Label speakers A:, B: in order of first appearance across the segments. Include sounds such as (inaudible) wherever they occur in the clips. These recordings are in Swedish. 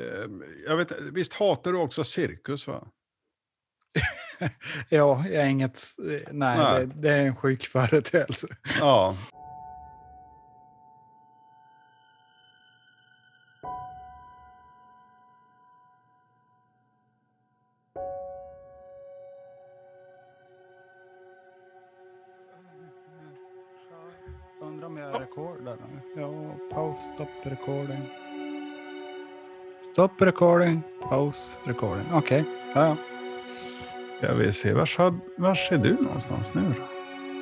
A: Eh, jag vet, visst hatar du också cirkus? va? (laughs)
B: Ja, jag är inget... Nej,
A: Nej.
B: Det, det är en sjuk företeelse.
A: Ja.
B: Undrar om jag rekordar nu. Ja, paus, stopp, recording. Stopp recording, paus, recording. Okej, ja, ja.
A: Ska vi se, var, var är du någonstans nu då?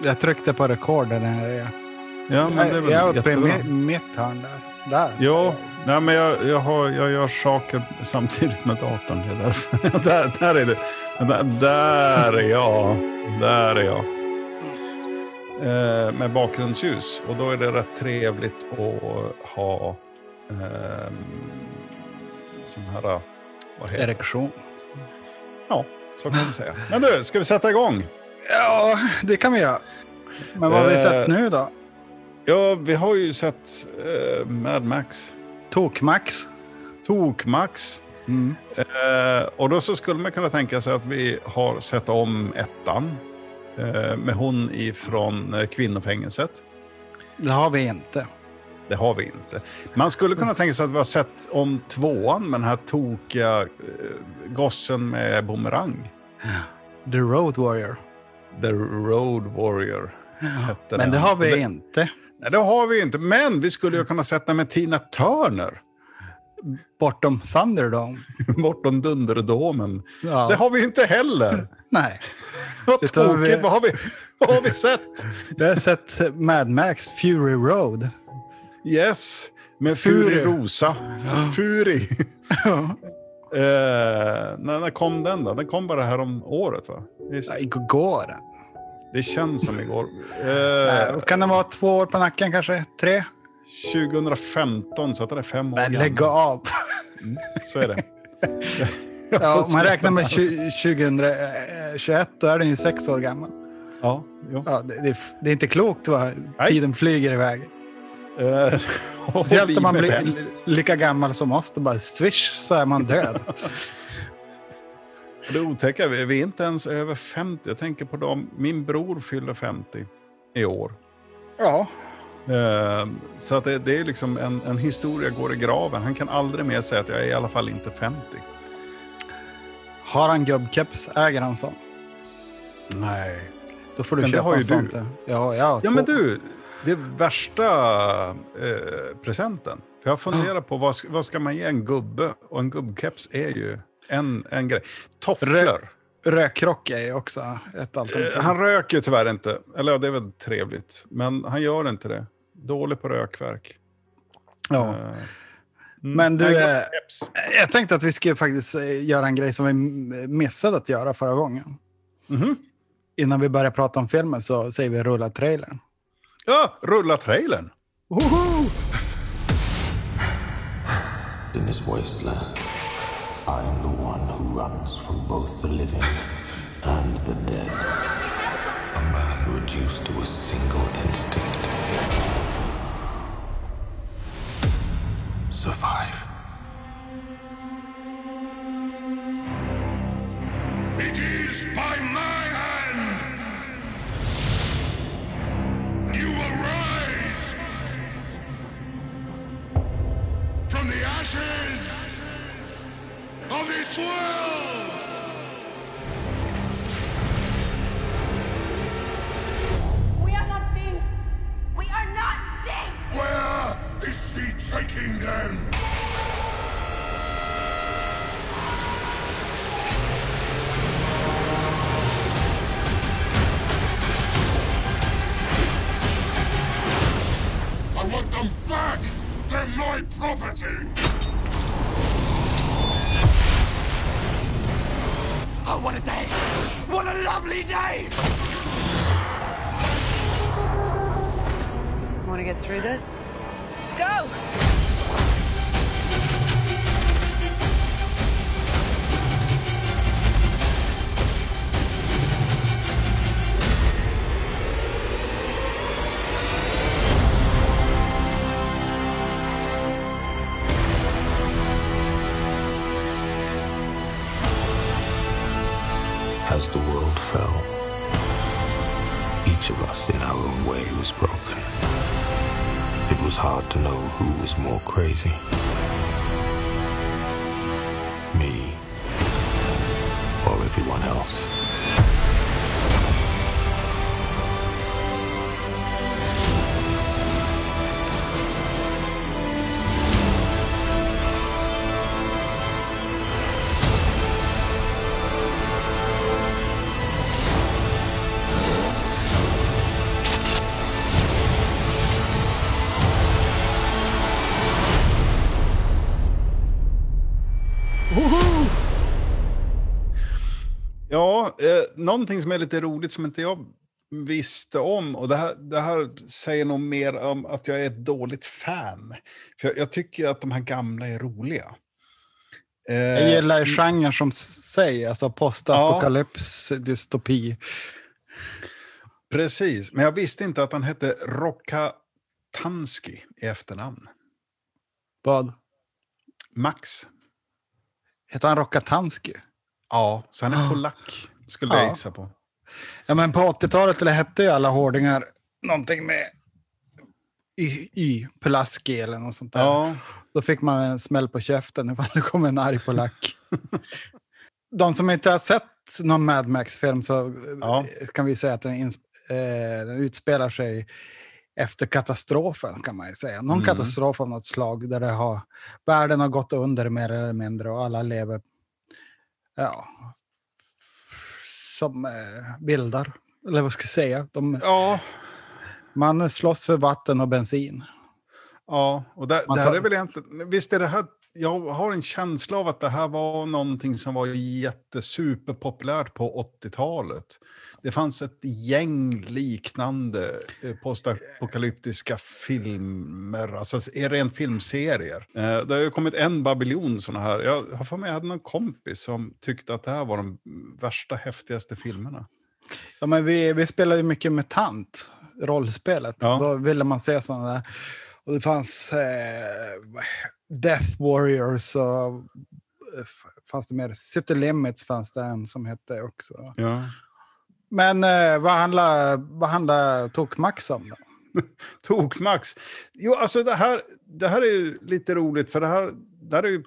B: Jag tryckte på rekord där jag är.
A: Ja, men det är väl
B: jag är uppe i
A: jättebra.
B: mi- mitt hörn där. Där.
A: Jo, nej, men jag, jag, har, jag gör saker samtidigt med datorn. Det är därför. (laughs) där, där är du. Där, där är jag. Där är jag. Eh, med bakgrundsljus. Och då är det rätt trevligt att ha eh, sån här... Vad heter?
B: Erektion.
A: Ja, så kan man säga. (laughs) Men du, ska vi sätta igång?
B: Ja, det kan vi göra. Men vad har vi
A: Eh.
B: sett nu då?
A: Ja, vi har ju sett eh, Mad Max.
B: Tok-Max.
A: Tok-Max.
B: Mm.
A: Eh, och då så skulle man kunna tänka sig att vi har sett om ettan. Eh, med hon ifrån eh, kvinnofängelset.
B: Det har vi inte.
A: Det har vi inte. Man skulle kunna tänka sig att vi har sett om tvåan med den här tokiga eh, gossen med bumerang.
B: The Road Warrior.
A: The Road Warrior hette
B: Men det har vi
A: det,
B: inte.
A: Nej, det har vi inte. Men vi skulle ju kunna sätta med Tina Turner.
B: Bortom Thunderdome. (laughs)
A: Bortom Dunderdomen.
B: Ja.
A: Det har vi inte heller. (laughs)
B: Nej.
A: Vad tokigt.
B: vi-
A: Vad, har vi, vad har vi sett?
B: Vi har sett Mad Max Fury Road.
A: Yes. Med
B: Fury.
A: Fury Rosa. Fury. (laughs) Eh, när, när kom den då? Den kom bara här om året va? Visst?
B: Ja, Igår.
A: Det känns som igår. Eh,
B: Kan det vara två år på nacken kanske? Tre?
A: 2015, så att det är fem år
B: Men
A: gammal.
B: lägg av.
A: Så är det. (laughs)
B: Ja, om man räknar med
A: med-
B: 20, 2021 då är den ju sex år gammal.
A: Ja.
B: Ja, det, det, är- det är inte klokt vad tiden flyger iväg.
A: Eh, (laughs)
B: Speciellt om man blir lika gammal som oss. Då bara swish så är man död. (laughs)
A: Det otäcka, vi vi är inte ens över 50. Jag tänker på dem. Min bror fyller 50 i år.
B: ja.
A: Eh, Så att det, det är liksom en, en historia går i graven. Han kan aldrig mer säga att jag är i alla fall inte 50.
B: Har han gubbkeps äger han sån.
A: Nej.
B: Då får du
A: Men det
B: köpa en sån. Ja, ja,
A: Ja
B: två-
A: men du, det värsta eh, presenten. För jag funderar på vad, ska- vad ska man ge en gubbe? Och en gubbkeps är ju en, en grej. Tofflor.
B: Rökrock är också ett alternativ.
A: Eh, Han röker ju tyvärr inte. Eller det är väl trevligt. Men han gör inte det. Dålig på rökverk.
B: ja.
A: Eh, mm,
B: Men du, eh. Jag tänkte att vi skulle faktiskt eh, göra en grej som vi missade att göra förra gången.
A: Mhm.
B: Innan vi börjar prata om filmen så säger vi rulla trailern.
A: Ja, rulla trailern.
B: Woho!
C: In this wasteland, I am the one who runs from both the living and the dead. A man reduced to a single instinct. Who was more crazy.
A: Eh, någonting som är lite roligt som inte jag visste om, och det här, det här säger nog mer om att jag är ett dåligt fan. För jag, jag tycker att de här gamla är roliga. Eh,
B: Jag gillar genren som sig, alltså postapokalyps, dystopi.
A: Precis, men jag visste inte att han hette Rokatansky i efternamn.
B: Vad?
A: Max.
B: Heter han Rokatansky?
A: Ja, så han är polack, skulle
B: Ja.
A: jag gissa på.
B: Ja, men på 80-talet eller hette ju alla hårdingar någonting med Y, y Pulaski eller något sånt där.
A: Ja,
B: Då fick man en smäll på käften ifall det kom en arg polack. (laughs) De som inte har sett någon Mad Max-film så
A: Ja.
B: eh, kan vi säga att den, eh, den utspelar sig efter katastrofen kan man ju säga. Någon
A: Mm.
B: katastrof av något slag där det har, världen har gått under mer eller mindre och alla lever ja, som eh, bildar. Eller vad ska jag säga? De,
A: ja,
B: man slåss för vatten och bensin.
A: ja. och här
B: tar-
A: är väl egentligen... Visst är det här... Jag har en känsla av att det här var någonting som var jättesuperpopulärt på 80-talet. Det fanns ett gäng liknande eh, postapokalyptiska filmer, alltså är rent filmserier. Eh, Det har ju kommit en babylon sådana här. Jag har för mig jag hade någon kompis som tyckte att det här var de värsta, häftigaste filmerna.
B: Ja, men vi, vi spelade ju mycket MUTANT, rollspelet.
A: Ja.
B: Då ville man se sådana där. Och det fanns eh, Death Warriors och eh, fanns det mer? City Limits fanns det en som hette också.
A: Ja.
B: Men eh, vad handlar, vad handlar Tokmax om då? (laughs)
A: Tokmax. Jo, alltså det här, det här är ju lite roligt, för det här, det här är ju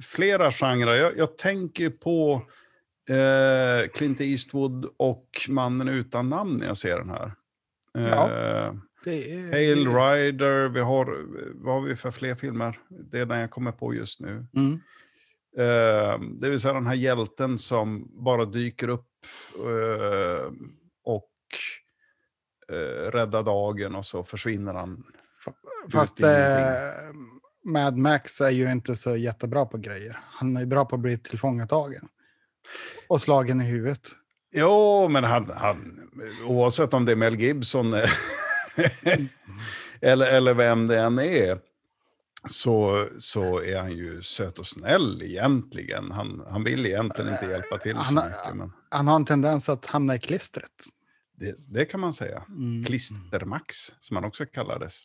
A: flera genrer. Jag, jag tänker på eh, Clint Eastwood och Mannen utan namn när jag ser den här.
B: Ja. Det är,
A: Hail Rider, vi har, vad har vi för fler filmer? Det är den jag kommer på just nu.
B: Mm.
A: Eh, det vill säga den här hjälten som bara dyker upp eh, och eh, räddar dagen och så försvinner han.
B: Fast Mad Max är ju inte så jättebra på grejer. Han är bra på att bli tillfångatagen. Och slagen i huvudet.
A: Jo, men han, han, oavsett om det är Mel Gibson (laughs) eller, eller vem det än är, så, så är han ju söt och snäll egentligen. Han, han vill egentligen inte hjälpa till så
B: Han-
A: mycket. Men
B: Han har en tendens att hamna i klistret.
A: det, det kan man säga.
B: Mm.
A: Klistermax, som han också kallades.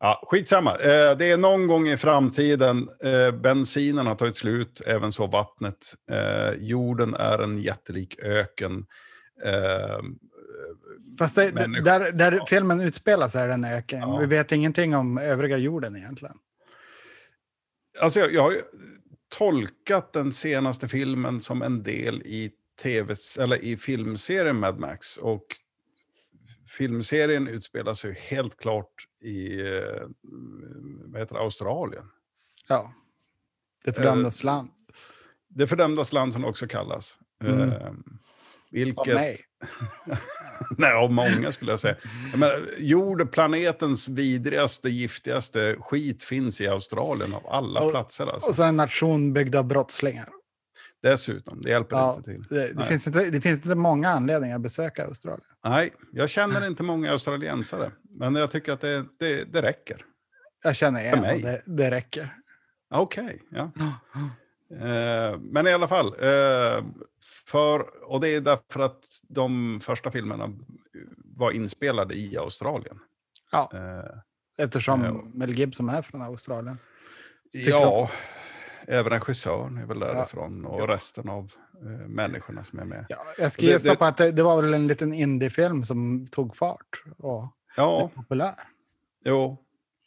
A: Ja, skitsamma. Eh, det är någon gång i framtiden. Eh, bensinen har tagit slut, även så vattnet. Eh, jorden är en jättelik öken. Eh,
B: Fast det, där, där filmen utspelar sig är den öken.
A: Ja.
B: Vi vet ingenting om övriga jorden egentligen.
A: Alltså jag, jag har tolkat den senaste filmen som en del i tv eller i filmserien Mad Max. Och filmserien utspelar sig helt klart i eh, vad heter det, Australien.
B: Ja. Det fördömdes land.
A: Det fördömdas land som det också kallas.
B: Mm.
A: Eh,
B: Av
A: vilket...
B: mig. (laughs)
A: Nej, av många skulle jag säga. Jag menar, jord, planetens vidrigaste, giftigaste skit finns i Australien av alla
B: Och-
A: platser. Alltså.
B: Och så en nation byggd av brottslingar.
A: Dessutom, det hjälper
B: Ja,
A: inte till.
B: det, det, finns inte, det finns inte många anledningar att besöka Australien.
A: Nej, jag känner inte många australiensare. Men jag tycker att det, det, det räcker.
B: Jag känner en det, det räcker.
A: Okej, ja. Eh, men i alla fall. Eh, för, och det är därför att de första filmerna var inspelade i Australien.
B: Ja,
A: Eh,
B: eftersom
A: Ja.
B: Mel Gibson är från Australien.
A: Ja, även regissören är väl
B: Ja.
A: därifrån och resten av eh, människorna som är med.
B: Ja, jag ska gissa på att det, det var väl en liten indiefilm som tog fart och
A: Ja,
B: blev populär.
A: jo.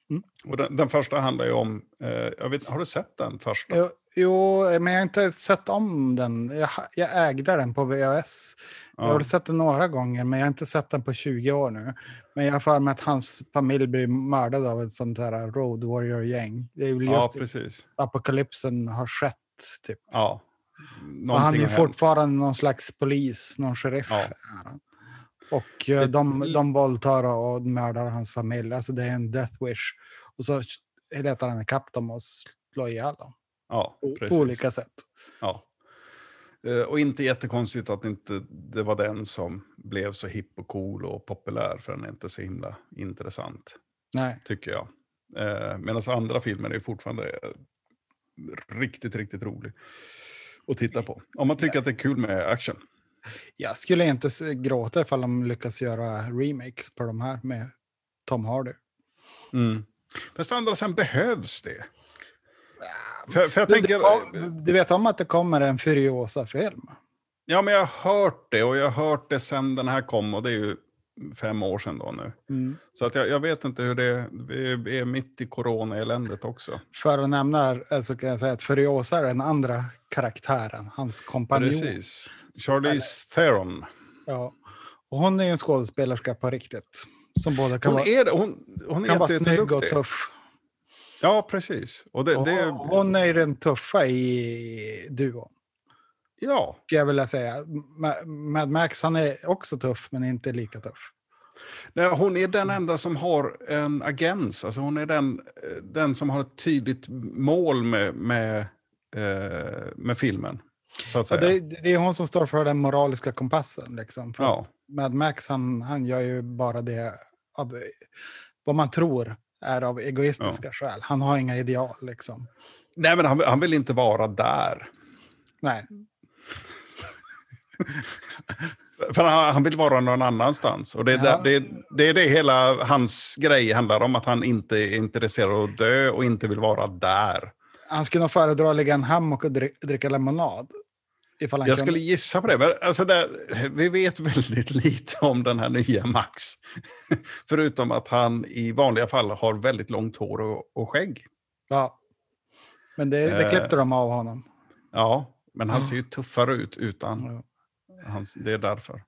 B: Mm.
A: Och den, den första handlar ju om, eh, jag vet, har du sett den första?
B: Jo, jo, men jag har inte sett om den. Jag, jag ägde den på VHS. Jag
A: Ja.
B: har sett den några gånger, men jag har inte sett den på 20 år nu. Men jag har för mig att hans familj blir mördad av ett sånt här Road Warrior-gäng. Det är väl
A: Ja,
B: just det.
A: precis.
B: apokalypsen har skett. Typ.
A: Ja.
B: Och han är
A: har hänt.
B: fortfarande någon slags polis, någon sheriff.
A: Ja.
B: Och eh, de, de våldtar och mördar hans familj. Alltså det är en death wish. Och så letar han ikapp dem och slår ihjäl dem.
A: Ja,
B: På, på olika sätt.
A: Ja. Eh, Och inte jättekonstigt att inte det var den som blev så hipp och cool och populär, för den är inte så himla intressant,
B: Nej.
A: tycker jag. Eh, Medan andra filmer är fortfarande eh, riktigt, riktigt rolig att titta på. Om man tycker att det är kul med action.
B: Jag skulle inte gråta ifall de lyckas göra remakes på de här med Tom Hardy.
A: Mm. Fast å andra sen behövs det. För, för jag tänker...
B: du, du vet om att det kommer en Furiosa-film?
A: Ja, men jag har hört det och jag har hört det sen den här kom och det är ju fem år sedan då nu.
B: Mm.
A: Så att jag, jag vet inte hur det är. Vi är mitt i corona-eländet också.
B: För att nämna eh, så kan jag säga att Furiosa är den andra karaktären, hans kompanjon.
A: Precis. Charlize Theron.
B: Ja. Och hon är ju en skådespelerska på riktigt. Som både kan,
A: Hon
B: vara,
A: är, hon, hon är
B: kan vara snygg och tuff.
A: Ja, precis. Och det,
B: Och
A: det,
B: Hon är den tuffa i duon.
A: ja,
B: jag vilja säga. Ma- Mad Max han är också tuff, men inte lika tuff.
A: Nej, hon är den enda som har en agens. Alltså hon är den, eh, den som har ett tydligt mål med, med, eh, med filmen. Så att säga.
B: det, det är hon som står för den moraliska kompassen. Liksom. För
A: Ja.
B: Mad Max han, han gör ju bara det av vad man tror är av egoistiska skäl. Han har inga ideal. Liksom.
A: Nej, men han, han vill inte vara där.
B: Nej. (laughs)
A: För han, han vill vara någon annanstans. Och det är,
B: Ja.
A: det, det, det är det hela hans grej handlar om. Att han inte är intresserad av att dö och inte vill vara där.
B: Han skulle nog föredra att ligga i en hammock och dri- dricka lemonad. Ifall han
A: Jag
B: kunde.
A: skulle gissa på det. Men alltså det, vi vet väldigt lite om den här nya Max. (laughs) Förutom att han i vanliga fall har väldigt långt hår och, och skägg.
B: Ja. Men det, det
A: Eh.
B: klippte de av honom.
A: Ja, men han ser ju tuffare ut utan. Hans, det är därför.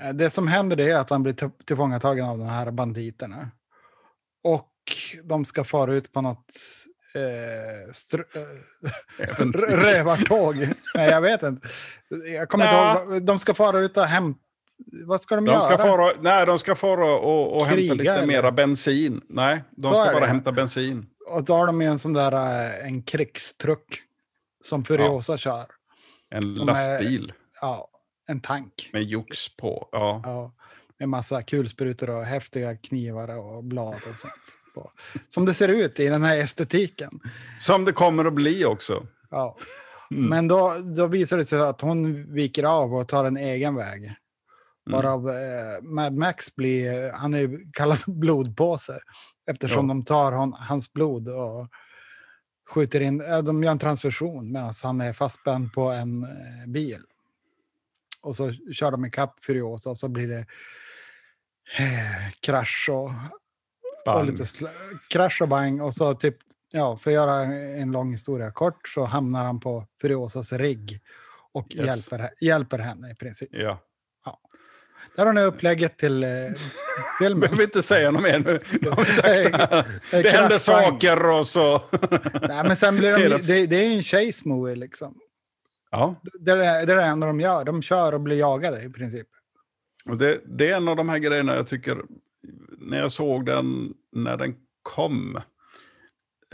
B: Eh, Det som händer är att han blir till- tillfångatagen av de här banditerna. Och de ska fara ut på något eh, eh, (laughs) rövartåg. Nej, jag vet inte. Jag kommer inte ihåg. De ska fara ut och hämta... Vad ska de,
A: De ska
B: göra?
A: fara, nej, de ska fara och, och hämta
B: Kriga,
A: lite
B: eller?
A: mera bensin. Nej, de
B: Så
A: ska
B: är
A: bara
B: det.
A: hämta bensin.
B: Och då har de ju en sån där eh, en krigstruck som Furiosa kör.
A: En
B: Som är-
A: lastbil
B: Ja, en tank.
A: med jox på. Ja.
B: Ja, med massa kulsprutor och häftiga knivar och blad och sånt. På. Som det ser ut i den här estetiken.
A: Som det kommer att bli också.
B: Ja.
A: Mm.
B: Men då, då visar det sig att hon viker av och tar en egen väg.
A: Mm.
B: Varav eh, Mad Max blir, han är kallad (laughs) blodpåse. Eftersom
A: Ja.
B: de tar hon, hans blod och skjuter in, eh, de gör en transfusion medan han är fastspänd på en eh, bil. Och så kör de ikapp Furiosa och så blir det eh, krasch och, och
A: Bang.
B: lite sl- krasch och bang. Och så typ, ja, för att göra en lång historia kort så hamnar han på Furiosas rigg och
A: Yes.
B: hjälper, hjälper henne i princip.
A: Ja.
B: Där har ni upplägget till eh, filmen.
A: Behöver inte säga något mer nu. Det Det händer saker och så.
B: Nej, men sen blir de, (laughs) det, det är en chase movie liksom.
A: Ja,
B: Det är det, är det enda de gör. De kör och blir jagade i princip.
A: och det, det är en av de här grejerna jag tycker, när jag såg den när den kom,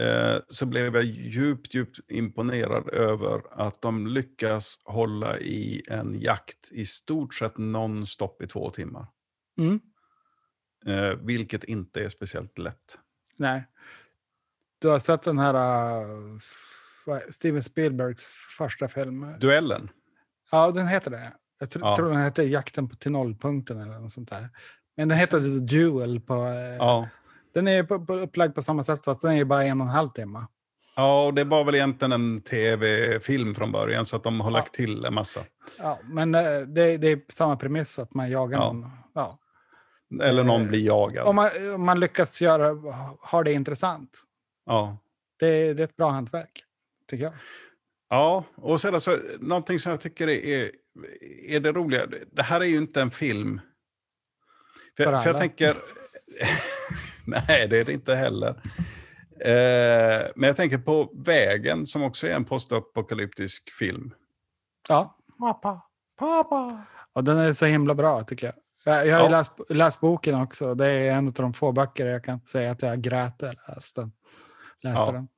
A: eh, så blev jag djupt, djupt imponerad över att de lyckas hålla i en jakt i stort sett non-stop i två timmar.
B: Mm.
A: Eh, vilket inte är speciellt lätt.
B: Nej. Du har sett den här uh, Steven Spielbergs första film?
A: Duellen.
B: Ja, den heter det. Jag tr-
A: Ja.
B: tror den heter Jakten på till nollpunkten eller något sånt där. Men den heter Duel på... eh,
A: Ja.
B: Den är på, på, upplagd på samma sätt fast den är bara en och en halv timme.
A: Ja, och det var väl egentligen en tv-film från början, så att de har
B: Ja.
A: lagt till en massa.
B: Ja, men eh, det, det är samma premiss att man jagar
A: Ja.
B: någon. Ja.
A: Eller någon
B: Eh,
A: blir jagad.
B: Om, man, om man lyckas göra, ha det intressant.
A: Ja.
B: Det, det är ett bra hantverk, tycker jag.
A: Ja, och sen alltså, någonting som jag tycker är, är det roliga. Det här är ju inte en film. För,
B: För
A: för jag tänker... (laughs) nej, det är det inte heller. Eh, men jag tänker på Vägen, som också är en postapokalyptisk film.
B: Ja. Pappa, pappa. Och den är så himla bra, tycker jag. Jag, jag har
A: Ja.
B: läst, läst boken också. Det är en av de få böcker jag kan säga att jag grät när jag läste den. Läste
A: Ja.
B: den.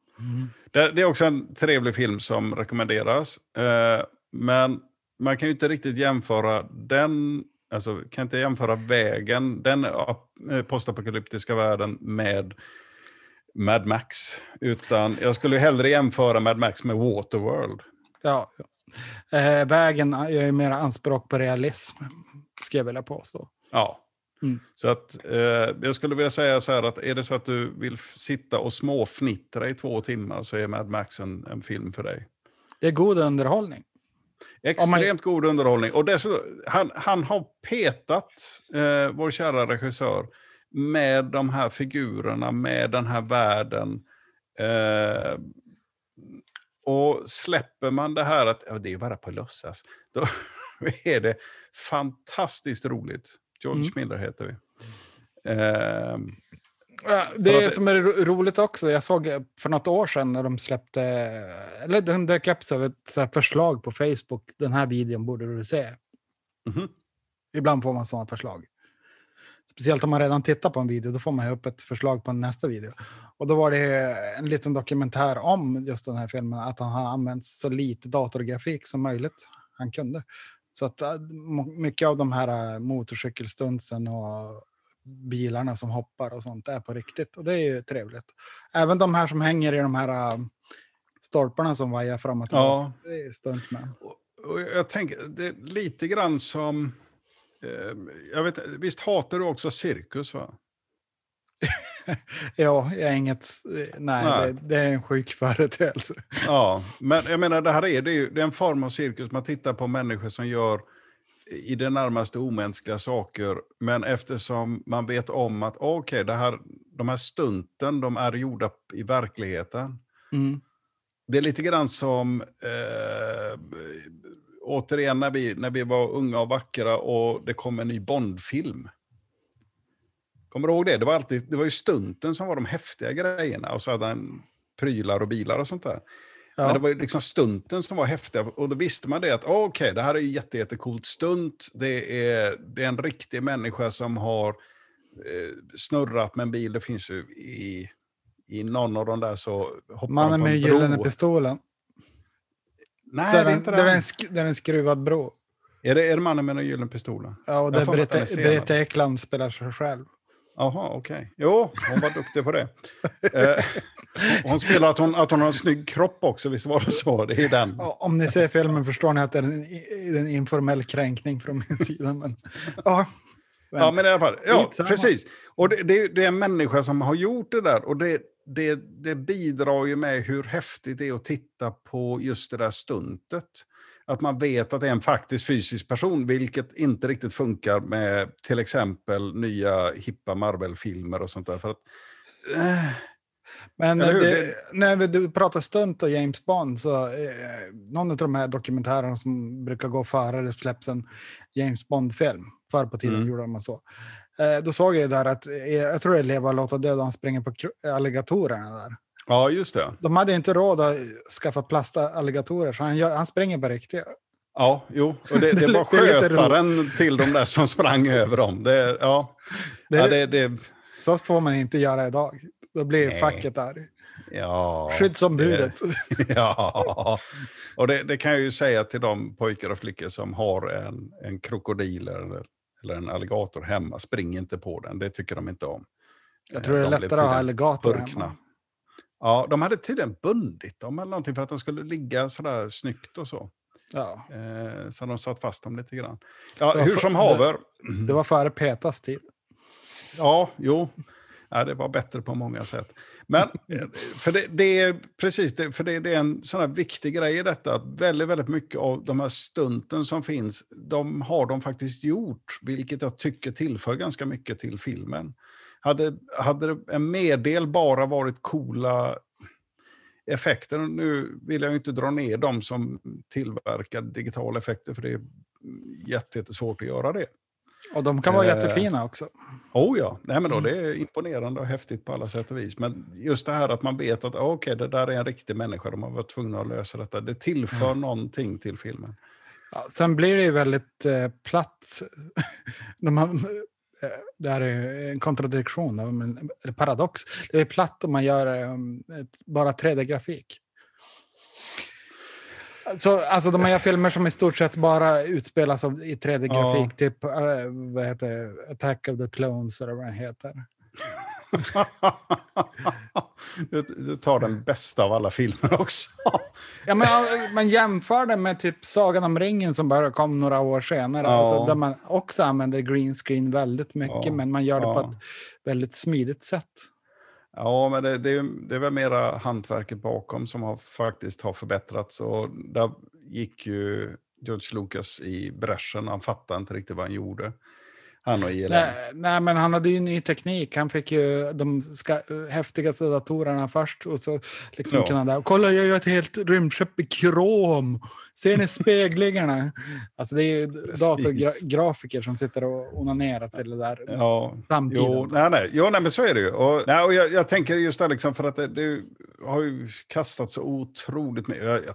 A: Det, det är också en trevlig film som rekommenderas. Eh, men man kan ju inte riktigt jämföra den, alltså kan inte jämföra vägen, den eh, postapokalyptiska världen med Mad Max. Utan jag skulle hellre jämföra Mad Max med Waterworld.
B: Ja. Eh, vägen gör ju mer anspråk på realism, ska jag vilja påstå.
A: Ja.
B: Mm.
A: Så att eh, jag skulle vilja säga så här att är det så att du vill sitta och småfnittra i två timmar så är Mad Max en, en film för dig.
B: Det är god underhållning.
A: Extremt god underhållning. Och dessutom, han, han har petat, eh, vår kära regissör, med de här figurerna, med den här världen. Eh, och släpper man det här att ja, det är bara på låtsas, då (laughs) är det fantastiskt roligt. George
B: Mm.
A: Miller heter vi. Eh,
B: det
A: att-
B: som är ro- roligt också, jag såg för något år sedan när de släppte, eller den dök upp som ett förslag på Facebook, den här videon borde du se.
A: mhm.
B: Ibland får man sådana förslag. Speciellt om man redan tittar på en video, då får man ju upp ett förslag på nästa video. Och då var det en liten dokumentär om just den här filmen, att han har använt så lite datorgrafik som möjligt han kunde. Så att äh, mycket av de här äh, motorcykelstuntsen och bilarna som hoppar och sånt är på riktigt. Och det är ju trevligt. Även de här som hänger i de här äh, stolparna som vajar fram och tillbaka.
A: Ja.
B: Det är stuntmän.
A: Och jag tänker, det är lite grann som... Eh, jag vet, visst hatar du också cirkus? va?
B: Ja, jag är inget... eh, Nej,
A: Nej.
B: Det, det är en sjuk företeelse.
A: Ja, men jag menar det här är, det är, ju, det är en form av cirkus. Man tittar på människor som gör i det närmaste omänskliga saker. Men eftersom man vet om att okej, det här, de här stunten, de är gjorda i verkligheten.
B: Mm.
A: Det är lite grann som, eh, återigen när vi, när vi var unga och vackra och det kom en ny Bondfilm. Kommer du ihåg det? Det var, alltid, det var ju stunten som var de häftiga grejerna och så hade han prylar och bilar och sånt där. Men
B: Ja.
A: det var ju liksom stunten som var häftiga och då visste man det att oh, okej, det här är ju jätte, jättecoolt stunt. Det är, det är en riktig människa som har eh, snurrat med en bil. Det finns ju i, i någon av de där så hoppar
B: Mannen med
A: en
B: den gyllene pistolen.
A: Nej,
B: det,
A: det
B: är
A: inte
B: det, är en,
A: den.
B: sk- det är en skruvad bro.
A: Är det, är det mannen med den gyllene pistolen?
B: Ja, och där Britta. Britta Ekland spelar sig själv.
A: Jaha, okej. Jo, hon var duktig på det. Eh, hon spelar att hon, att hon har en snygg kropp också, visst var det så? Det är den.
B: Om ni ser filmen förstår ni att det är en, en informell kränkning från min sida. Men, ja,
A: Ja, men i alla fall. Ja, precis. Och det, det, är- det är en människa som har gjort det där. Och det, det, det bidrar ju med hur häftigt det är att titta på just det där stuntet. Att man vet att det är en faktisk fysisk person, vilket inte riktigt funkar med till exempel nya hippa Marvel-filmer och sånt där. För att, eh,
B: Men det, när du pratar stunt och James Bond så eh, någon av de här dokumentärerna som brukar gå före det släpps en James Bond-film. Förr på tiden
A: Mm.
B: gjorde man så. Eh, då såg jag där att, eh, jag tror det är Leva låta döda, han springer på alligatorerna där.
A: Ja, just det.
B: De hade inte råd att skaffa plastalligatorer så han, gör, han springer på riktiga.
A: Ja, jo. Och det,
B: Det (laughs)
A: det var skötaren till de där som sprang över dem. Det, ja.
B: Det,
A: Ja, det, det,
B: Så får man inte göra idag. Då blir
A: Nej.
B: facket där.
A: ja,
B: Skyddsombudet. (laughs)
A: Ja, och det, kan jag ju säga till de pojkar och flickor som har en, en krokodil eller, eller en alligator hemma. Spring inte på den, det tycker de inte om.
B: Jag tror det är
A: De
B: lättare att ha alligator hemma.
A: Ja, de hade tydligen bundit dem eller någonting för att de skulle ligga sådär snyggt och så.
B: Ja,
A: Eh, så de satt fast dem lite grann. Ja, hur som haver.
B: det var före Petas tid.
A: Ja, jo. Ja, det var bättre på många sätt. Men, (laughs) eh, för det, det är precis det, för det, det är en sån här viktig grej i detta, att väldigt, väldigt mycket av de här stunten som finns, de har de faktiskt gjort, vilket jag tycker tillför ganska mycket till filmen. Hade, hade en meddel bara varit coola effekter, nu vill jag ju inte dra ner de som tillverkar digitala effekter, för det är jätte- jättesvårt att göra det.
B: Och de kan vara
A: Eh,
B: jättefina också.
A: Oh ja, Nej, men då,
B: Mm.
A: det är imponerande och häftigt på alla sätt och vis. Men just det här att man vet att ah, okej, det där är en riktig människa, de har varit tvungna att lösa detta. Det tillför någonting till filmen.
B: Ja, sen blir det ju väldigt eh, platt. (laughs) De det här är en kontradiktion, men, eller paradox. Det är platt om man gör eh, ett, bara 3D-grafik. Så, alltså de här filmer som i stort sett bara utspelas av, i 3D-grafik, typ eh, vad heter? Attack of the Clones eller vad den heter.
A: Du, du tar den bästa av alla filmer också.
B: Ja, men, man jämför det med typ Sagan om ringen som bara kom några år senare.
A: Ja.
B: Alltså, där man också använder green screen väldigt mycket,
A: Ja,
B: men man gör det på
A: ja.
B: ett väldigt smidigt sätt.
A: Ja, men det, det, är, det är väl mera hantverket bakom som har, faktiskt har förbättrats. Och där gick ju George Lucas i bräschen. Han fattade inte riktigt vad han gjorde. Han och ILM.
B: Nej, nej, men han hade ju ny teknik. Han fick ju de ska, häftigaste datorerna först och så liksom
A: Ja.
B: kunde han kolla jag gör ett helt rymdskepp i krom. Ser ni speglingarna? (laughs) Alltså det är ju datorgrafiker som sitter och onanerar till det där
A: Ja,
B: samtiden.
A: Jo, nej, nej. Jo, nej, men så är det ju. Och, nej, och jag, jag tänker just där, liksom, för att det, det har ju kastat så otroligt mycket. Jag, jag,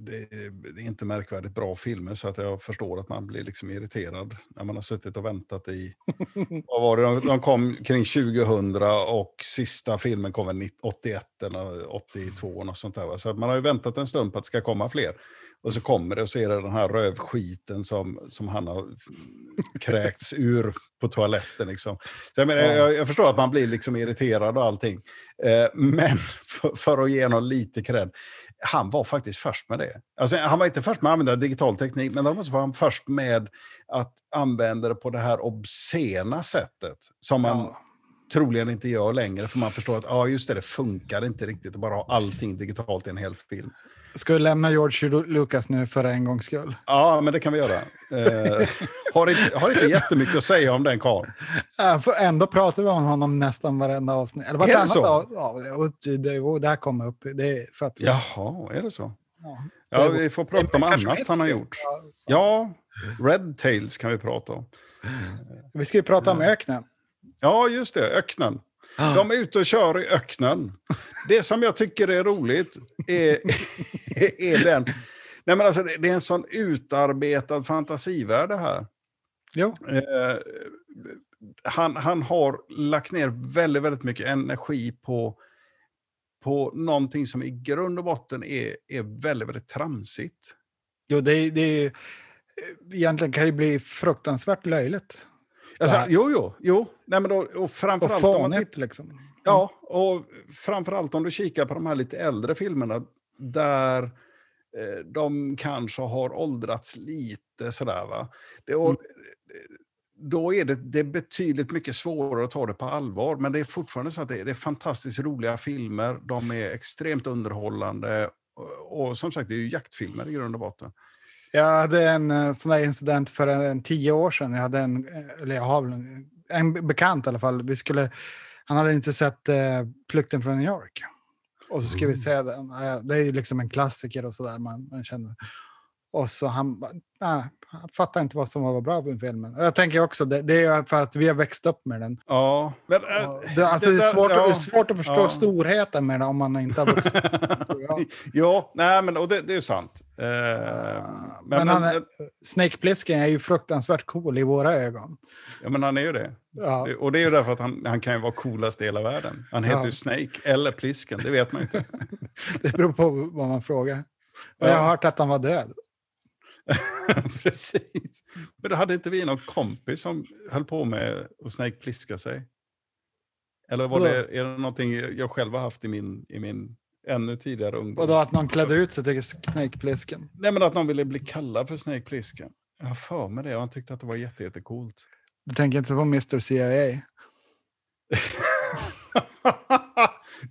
A: det, det, är inte märkvärdigt bra filmer, så att jag förstår att man blir liksom irriterad när man har suttit och väntat i... (laughs) vad var det? De, de kom kring 2000 och sista filmen kom väl 90 81 eller 82, något sånt där. Va? Så att man har ju väntat en stund på att det ska komma fler. Och så kommer det och så är det den här rövskiten som, som han har kräkts (laughs) ur på toaletten. Liksom. Så jag, menar,
B: Ja.
A: jag, jag förstår att man blir liksom irriterad och allting. Eh, men (laughs) för, för att ge honom lite cred, han var faktiskt först med det. Alltså, han var inte först med att använda digital teknik, men däremot var han först med att använda det på det här obscena sättet. Som man
B: Ja.
A: troligen inte gör längre, för man förstår att ja, just det, det funkar inte riktigt att bara ha allting digitalt i en hel film.
B: Ska vi lämna George Lucas nu för en gångs skull?
A: Ja, men det kan vi göra. Eh, har, inte, har inte jättemycket att säga om den karln.
B: Äh, för ändå pratar vi om honom nästan varenda avsnitt. Eller
A: Är det
B: vartannat
A: så?
B: av- Ja, det, det här kommer upp. Det är för att...
A: Jaha, är det så?
B: Ja.
A: Ja,
B: Det-
A: vi får prata om annat han har gjort. Ja, Red Tails kan vi prata om.
B: Vi ska ju prata om öknen.
A: Ja, just det, öknen. De är ute och kör i öknen. Det som jag tycker är roligt är, (laughs) är den... Nej, men alltså, det är en sån utarbetad fantasivärld det här.
B: Jo.
A: Eh, han, han har lagt ner väldigt, väldigt mycket energi på, på någonting som i grund och botten är, är väldigt, väldigt tramsigt.
B: Jo, det, är- det är, egentligen kan det bli fruktansvärt löjligt.
A: Alltså, jo, jo, jo. Nej, men då, och
B: Och
A: framförallt om man tittar-
B: fånigt liksom.
A: Ja, och framförallt om du kikar på de här lite äldre filmerna där eh, de kanske har åldrats lite sådär va. Det, och,
B: Mm.
A: Då är det, det är betydligt mycket svårare att ta det på allvar, men det är fortfarande så att det är, det är fantastiskt roliga filmer, de är extremt underhållande och, och som sagt det är ju jaktfilmer i grund och botten.
B: Jag hade en eh, sån där incident för en, en tio år sedan. Jag hade en, eh, eller jag har en, en bekant i alla fall. Vi skulle, han hade inte sett eh, Flykten från New York. Och så ska vi se den. Det är liksom en klassiker och sådär man, man känner. Och så han, nej, han fattar inte vad som var bra med filmen. Jag tänker också, det, det är för att vi har växt upp med den.
A: Ja, men,
B: Och Det, alltså, det, är
A: där-
B: svårt,
A: ja,
B: det är svårt att förstå
A: ja.
B: storheten med det om man inte har vuxit upp. (laughs)
A: ja, nej, men och det, det är sant. Eh,
B: Men, han är, Snake Plissken är ju fruktansvärt cool i våra ögon.
A: Ja, men han är ju det.
B: Ja.
A: Det- Och det är ju därför att han, han kan ju vara coolast i hela världen. Han heter
B: Ja.
A: ju Snake eller Plisken, det vet man ju inte. (laughs)
B: Det beror på vad man frågar. Och
A: Ja.
B: jag har hört att han var död. (laughs)
A: Precis. Men då hade inte vi någon kompis som höll på med att Snake Pliska sig? Eller var
B: Vadå?
A: det, är det någonting jag själv har haft i min, i min ännu tidigare ungdom?
B: Och då att någon klädde ut sig till Snake Plissken.
A: Nej, men att någon ville bli kallad för Snake Plisken. Jag har för mig det och han tyckte att det var jätte, jättecoolt.
B: Du tänker inte på Mr CIA? (laughs)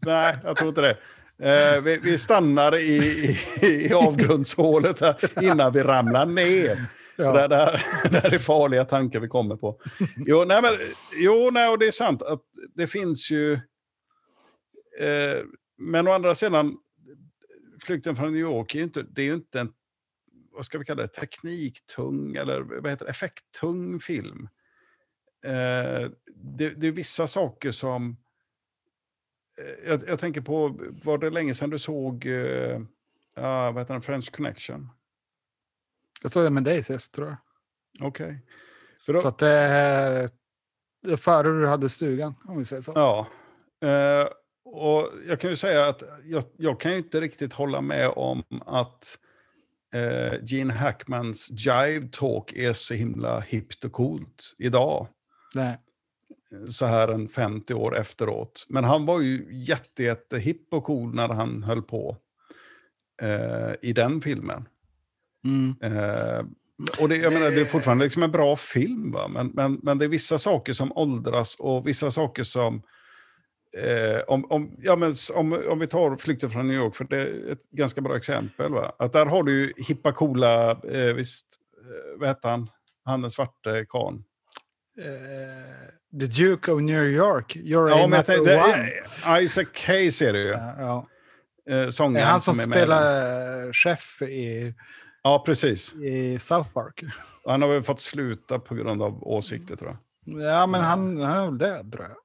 A: Nej, jag tror inte det. Eh, vi, vi stannar i, i, i avgrundshålet här innan vi ramlar ner.
B: Ja.
A: Det, där, det här är farliga tankar vi kommer på. Jo, nej, men, jo nej, och det är sant att det finns ju... Eh, men å andra sidan, Flykten från New York är ju inte, det är ju inte en vad ska vi kalla det, tekniktung eller vad heter det, effekttung film. Eh, det, det är vissa saker som... Eh, jag, jag tänker på, var det länge sedan du såg ah, vad heter den, French Connection?
B: Jag såg det med dig sist tror jag.
A: Okej. Då-
B: Så att det är, före du hade stugan, om vi säger så.
A: Ja. Eh, och jag kan ju säga att jag, jag kan inte riktigt hålla med om att eh, Gene Hackmans Jive Talk är så himla hippt och coolt idag.
B: Nej.
A: Så här en 50 år efteråt. Men han var ju jätte, jätte hipp och cool när han höll på eh, i den filmen.
B: Mm.
A: Eh, och det, jag menar, det är fortfarande liksom en bra film, va? Men, men, men det är vissa saker som åldras och vissa saker som... Eh, om, om, ja, men, om, om vi tar Flykten från New York, för det är ett ganska bra exempel. Va? Att där har du ju hippa coola, eh, visst, eh, vad heter han? Han den svarte karln.
B: Eh, The Duke of New York, you're
A: Ja,
B: a
A: men tänkte,
B: one.
A: eh, Isaac Hayes är det ju.
B: Ja, ja.
A: Eh,
B: Det
A: sångaren
B: är han som
A: är den.
B: spelar chef i,
A: Ja, precis.
B: i South Park.
A: Han har väl fått sluta på grund av åsikter, tror jag.
B: Ja, men han, han är väl död tror jag.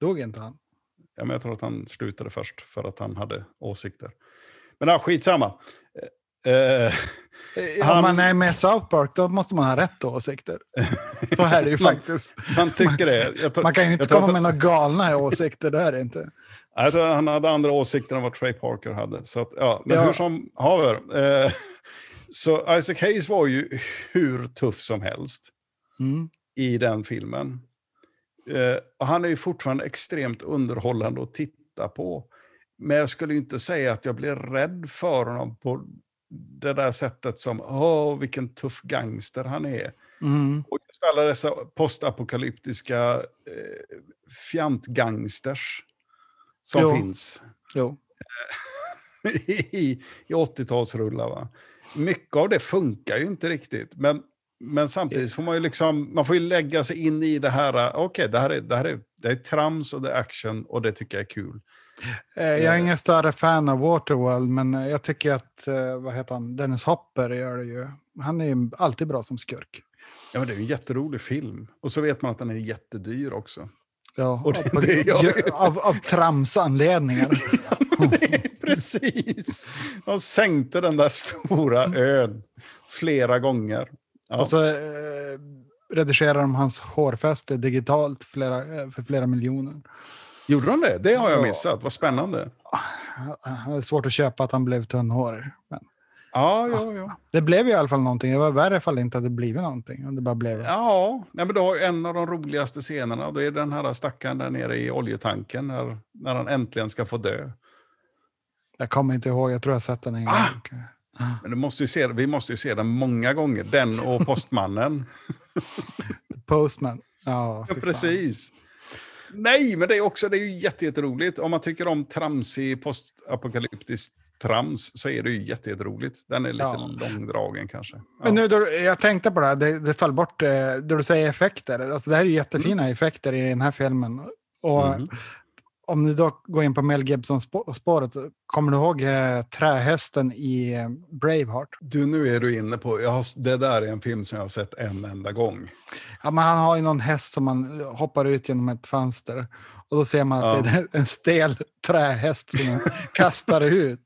B: Dog inte han?
A: Ja, men jag tror att han slutade först för att han hade åsikter. Men ja, skitsamma. Eh, eh,
B: Om
A: Han-
B: man är med South Park då måste man ha rätt åsikter. Så är det ju (laughs)
A: Man-
B: faktiskt.
A: han tycker det. Tror,
B: Man kan ju inte komma
A: att-
B: med några galna åsikter, det är det inte.
A: Jag tror han hade andra åsikter än vad Trey Parker hade. Så att, ja, men
B: Ja.
A: hur som haver. Eh, så Isaac Hayes var ju hur tuff som helst
B: Mm.
A: i den filmen. Eh, och han är ju fortfarande extremt underhållande att titta på. Men jag skulle inte säga att jag blir rädd för honom på det där sättet som, åh, vilken tuff gangster han är.
B: Mm.
A: Och just alla dessa postapokalyptiska eh, fjantgangsters som
B: Jo.
A: finns
B: Jo. (laughs)
A: i, i 80-talsrullar. Va? Mycket av det funkar ju inte riktigt. Men, men samtidigt får man ju liksom, man får ju lägga sig in i det här, okej, det, här är, det här är, det är trams och det är action och det tycker jag är kul.
B: Eh, Jag är ingen större fan av Waterworld, men jag tycker att, eh, vad heter han, Dennis Hopper gör det ju. Han är ju alltid bra som skurk.
A: Ja, men det är en jätterolig film. Och så vet man att den är jättedyr också.
B: Ja, (laughs)
A: Och det-
B: av,
A: det det.
B: av, av tramsanledningar. (laughs)
A: Precis! De sänkte den där stora ön flera gånger. Ja.
B: Och så eh, redigerar de hans hårfäste digitalt flera, eh, för flera miljoner.
A: Gjorde de det? Det har jag
B: Ja.
A: missat. Vad spännande.
B: Det är svårt att köpa att han blev tunnhårig. Men
A: Ja, ja, ja.
B: det blev ju i alla fall någonting. Det var värre ifall det inte hade blivit någonting. Det bara blev...
A: Ja, nej, men ju en av de roligaste scenerna. Det är den här stackaren där nere i oljetanken när, när han äntligen ska få dö.
B: Jag kommer inte ihåg, jag tror jag sett den en gång.
A: Ah! Men du måste se, vi måste ju se den många gånger. Den och (laughs) Postmannen.
B: Postman. Ja,
A: precis. Nej, men det är också det är ju jätte- jätteroligt. Om man tycker om tramsig postapokalyptisk trams så är det ju jätte- jätteroligt. Den är lite
B: Ja.
A: långdragen kanske. Ja.
B: Men nu, då, jag tänkte på det här, det, det föll bort, eh, då du säger effekter. Alltså, det här är ju jättefina effekter i den här filmen. Och
A: Mhm.
B: Om ni då går in på Mel Gibson-spåret, kommer du ihåg eh, trähästen i eh, Braveheart?
A: Du, nu är du inne på, har, det där är en film som jag har sett en enda gång.
B: Ja, men han har ju någon häst som man hoppar ut genom ett fönster. Och då ser man att
A: Ja.
B: det är en stel trähäst som man (laughs) kastar ut.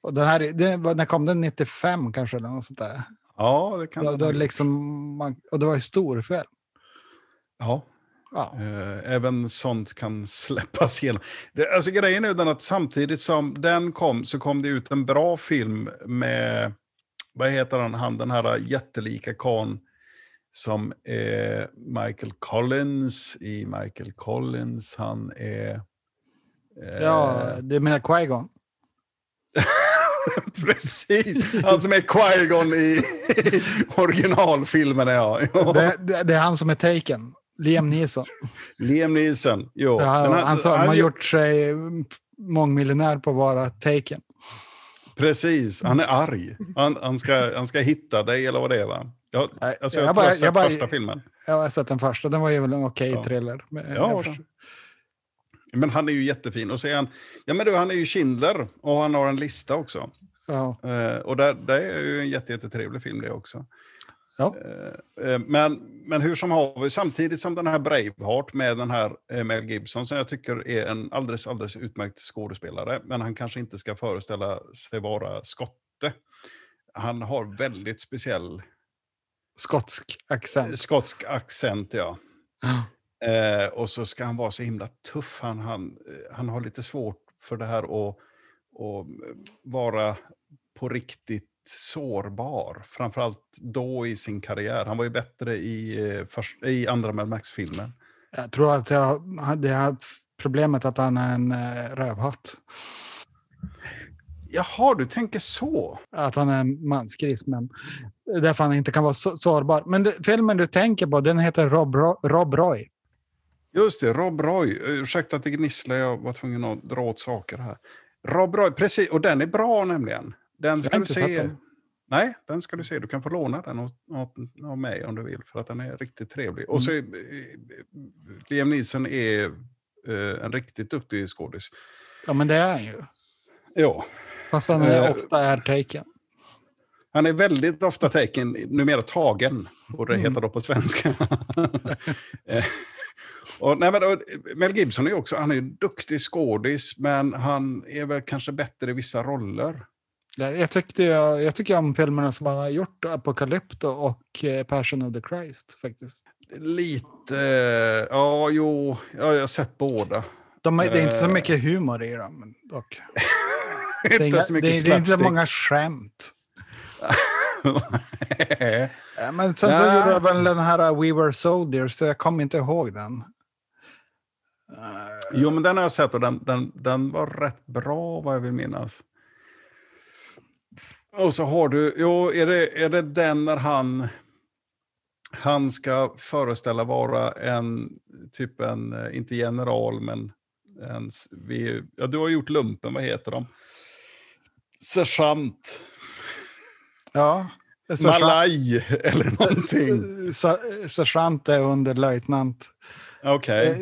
B: Och den här, det, när kom den? 95 kanske? Eller något sånt där.
A: Ja, det kan
B: Då,
A: den
B: då liksom man, och det var ju stor film.
A: Ja,
B: Ja.
A: eh, även sånt kan släppas (laughs) igenom. Det, alltså grejen är den att samtidigt som den kom så kom det ut en bra film med, vad heter han, han den här jättelika kan som är Michael Collins i Michael Collins. Han är... eh,
B: ja, det menar Qui-Gon. (laughs)
A: Precis, han som är Qui-Gon i (laughs) originalfilmerna. Ja. Ja.
B: Det, det, det är han som är taken. Liam Neeson.
A: Liam Neeson. Jo.
B: Ja,
A: Men
B: han, som har
A: gör-
B: gjort sig mångmiljonär på vara taken.
A: Precis, han är arg. Han, han, ska, han ska hitta dig eller vad det är va? Jag, alltså, jag,
B: jag bara-
A: jag har sett
B: jag bara-
A: första filmen.
B: Jag har sett den första, den var ju väl en okej
A: Ja.
B: thriller. Men
A: Ja, Men han är ju jättefin. Och så är han, ja men du, han är ju Schindler och han har en lista också.
B: ja.
A: Eh, och där, det är ju en jätte, jättetrevlig film det också.
B: Ja.
A: Eh, eh, men, men hur som haver, samtidigt som den här Braveheart med den här eh, Mel Gibson som jag tycker är en alldeles, alldeles utmärkt skådespelare, men han kanske inte ska föreställa sig vara skotte. Han har väldigt speciell
B: Skotsk accent.
A: skotsk accent, ja.
B: Ja.
A: Eh, och så ska han vara så himla tuff. Han, han, han har lite svårt för det här att, att vara på riktigt sårbar. Framförallt då i sin karriär. Han var ju bättre i, eh, först, i andra Mad Max-filmen.
B: Jag tror att jag, det är problemet att han är en eh, rövhatt.
A: Jaha, du tänker så?
B: Att han är en mansgris, men därför han inte kan vara så, sårbar. Men det, filmen du tänker på, den heter Rob, Ro, Rob Roy.
A: Just det, Rob Roy. Ursäkta att det gnisslar, jag var tvungen att dra åt saker här. Rob Roy, precis, och den är bra nämligen. Den ska du se. Nej, den ska du se. Du kan få låna den av, mig om du vill, för att den är riktigt trevlig. Och så är, eh, Liam Neeson är eh, en riktigt duktig skådis.
B: Ja, men det är han ju.
A: Ja,
B: Fast han är,
A: Eh,
B: ofta är taken.
A: han är väldigt ofta taken, numera tagen, och det
B: Mm.
A: heter då på svenska. (laughs) Eh, och, nej, men, och, Mel Gibson är också, han är ju duktig skådis, men han är väl kanske bättre i vissa roller.
B: Jag, tyckte, jag, jag tycker om filmerna som han har gjort, Apocalypto och eh, Passion of the Christ faktiskt.
A: Lite, ja jo, ja, jag har sett båda.
B: De, det är inte så
A: Eh.
B: mycket humor i dem dock. (laughs) Det är,
A: inte så
B: det,
A: mycket
B: är, det är inte så många skämt. (laughs) Ja, Men sen så
A: Ja.
B: gjorde jag väl den här uh, We Were Soldiers, så jag kommer inte ihåg den.
A: Jo, men den har jag sett och den, den, den var rätt bra vad jag vill minnas. Och så har du, jo, är det, är det den när han, han ska föreställa vara en, typ en, eh, inte general, men en, vi, ja, du har gjort lumpen, vad heter de? Sergeant,
B: Ja. (laughs) sergeant-
A: Malaj eller (laughs) någonting.
B: se- Sergeant är under löjtnant.
A: Okej.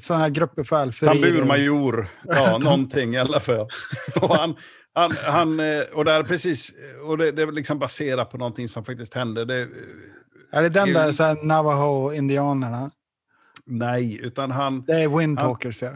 B: Sådana här gruppbefäl.
A: Tamburmajor, ja, (laughs) någonting i alla fall. Och, han, han, han, eh, och det är precis, och det, det är liksom baserat på någonting som faktiskt hände. Det,
B: Är det den där så Navajo-indianerna?
A: nej, utan han,
B: Det är Windtalkers, ja.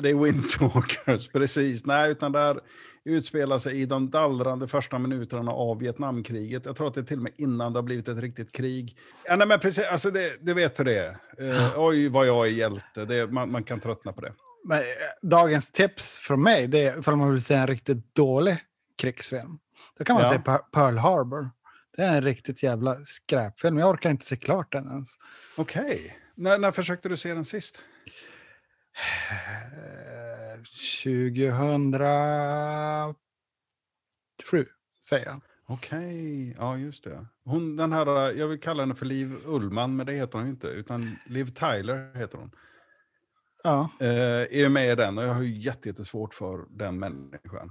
A: det är Windtalkers, (laughs) precis. Nej, utan där utspelar sig i de dallrande första minuterna av Vietnamkriget. Jag tror att det är till och med innan det har blivit ett riktigt krig. Ja, nej, men precis, alltså det, det vet hur det är. Eh, (sighs) oj, vad jag är hjälte. Det, man, man kan tröttna på det.
B: Men, eh, dagens tips från mig, det är ifall man vill se en riktigt dålig krigsfilm. Då kan man
A: Ja.
B: se Pearl Harbor. Det är en riktigt jävla skräpfilm. Jag orkar inte se klart den ens.
A: Okej. När, när försökte du se den sist?
B: Eh, 2007, säger jag.
A: Okej, ja just det. Hon, den här, jag vill kalla henne för Liv Ullman, men det heter hon inte, utan Liv Tyler heter hon.
B: Ja,
A: Eh, är med i den och jag har ju jätte- jättesvårt för den människan.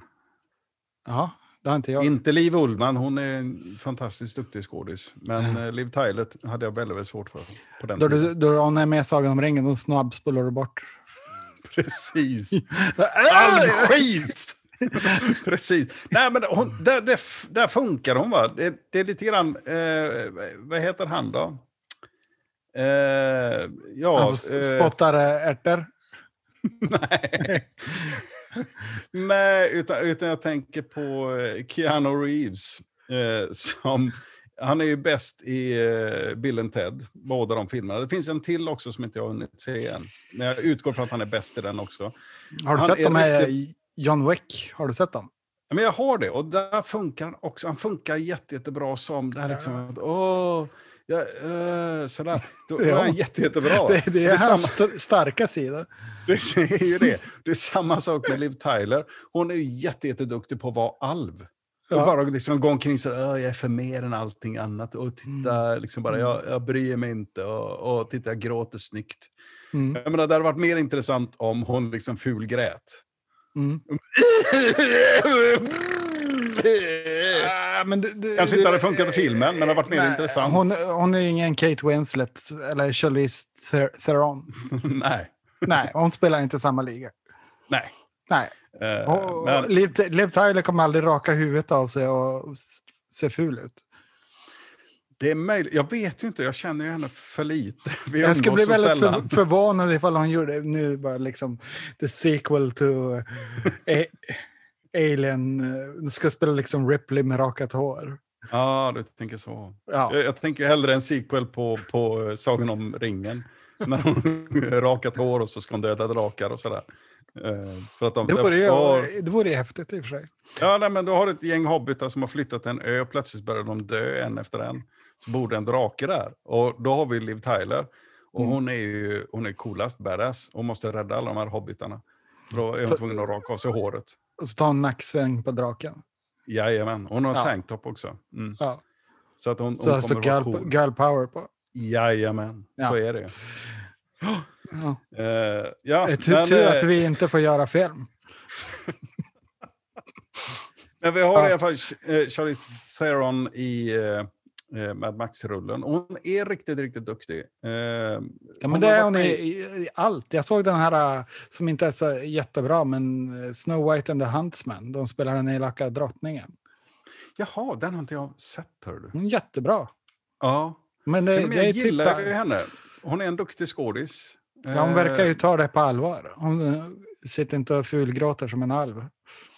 B: ja det har inte jag.
A: Inte Liv Ullman, hon är en fantastiskt duktig skådis. Men eh, Liv Tyler hade jag väldigt, väldigt svårt för på den
B: Då, du, då hon är med i Sagan om ringen, då snabbspolar du bort. (laughs)
A: Precis. (laughs) All skit! (laughs) Precis. Nej, men hon, där, där, där funkar hon, va? Det, det är lite grann... Eh, vad heter han då? Eh, ja...
B: Alltså
A: eh,
B: spottar eh, ärtor. (laughs)
A: nej. nej, utan, utan jag tänker på eh, Keanu Reeves. Eh, som, han är ju bäst i eh, Bill and Ted, båda de filmerna. Det finns en till också som inte jag har hunnit se än. Men jag utgår från att han är bäst i den också.
B: Har du
A: han
B: sett
A: är
B: dem med
A: riktigt-
B: John Wick? Har du sett dem?
A: Men jag har det och där funkar han också. Han funkar jätte, jättebra som det här liksom åh, ja, eh, sådär. Då är (laughs) han jätte, jättebra.
B: Det, det är
A: samma,
B: hans st- starka sida. (laughs)
A: det är ju det. Det är samma sak med Liv Tyler. Hon är ju jätte, jätteduktig på att vara alv.
B: Ja.
A: Och bara liksom gå omkring så här, "Åh, jag är för mer än allting annat. Och titta,
B: Mm.
A: liksom bara, jag, jag bryr mig inte. Och, och titta, jag gråter snyggt.
B: Mm.
A: Jag menar, det hade varit mer intressant om hon liksom fulgrät.
B: Mm. (laughs) Ah, men du, du,
A: Kanske inte hade funkat i filmen, men det hade varit mer
B: Nej,
A: intressant.
B: Hon, hon är ingen Kate Winslet eller Charlize Ther- Theron. (laughs)
A: Nej,
B: Nej, hon spelar inte samma liga.
A: nej.
B: Nej.
A: Eh,
B: Och,
A: men,
B: Liv, Liv Tyler kommer aldrig raka huvudet av sig och se ful ut.
A: det är möjligt. Jag vet ju inte, jag känner ju henne för lite. Vi
B: Jag skulle bli väldigt
A: sällan.
B: för, förvånad ifall hon gjorde nu bara liksom the sequel to (laughs) a, Alien. eh, Nu ska spela liksom Ripley med rakat hår.
A: Ja, du tänker så.
B: Ja.
A: Jag, jag tänker hellre en sequel på, på eh, Sagan om ringen. (laughs) När hon har rakat hår och så ska hon döda drakar och sådär. Eh, för att de,
B: Det vore, ju,
A: Ja,
B: det vore ju häftigt i och för sig.
A: Ja, nej, men du har ett gäng hobbitar som har flyttat till en ö och plötsligt börjar de dö en efter en. Så bor det en drake där. Och då har vi Liv Tyler. Och
B: Mm.
A: hon är ju hon är coolast badass och måste rädda alla de här hobbitarna. Då är hon tvungen att raka av sig håret.
B: Och så ta en nacksväng på draken.
A: Jajamän, hon har
B: Ja.
A: tanktop också. Mm.
B: Ja.
A: Så att hon, hon
B: Så,
A: kommer
B: så
A: vara
B: girl,
A: cool.
B: girl power på.
A: Jajamän,
B: Ja.
A: så är det.
B: Ja.
A: Uh, ja,
B: Det är tur,
A: men,
B: tur
A: eh,
B: att vi inte får göra film. (laughs)
A: men vi har
B: Ja.
A: i alla fall uh, Charlize Theron i Mad Max-rullen. Hon är riktigt, riktigt duktig. Uh,
B: Ja, men det är hon i, i, allt. Jag såg den här äh, som inte är så jättebra, men äh, Snow White and the Huntsman. De spelar den elaka drottningen.
A: Jaha, den har inte jag sett, hör du.
B: Hon är jättebra.
A: Ja,
B: Men det,
A: men
B: det
A: jag
B: är
A: gillar
B: typ,
A: ju henne. Hon är en duktig skådis.
B: ja, hon verkar ju
A: Eh,
B: ta det på allvar. Hon sitter inte och fulgråter som en alv.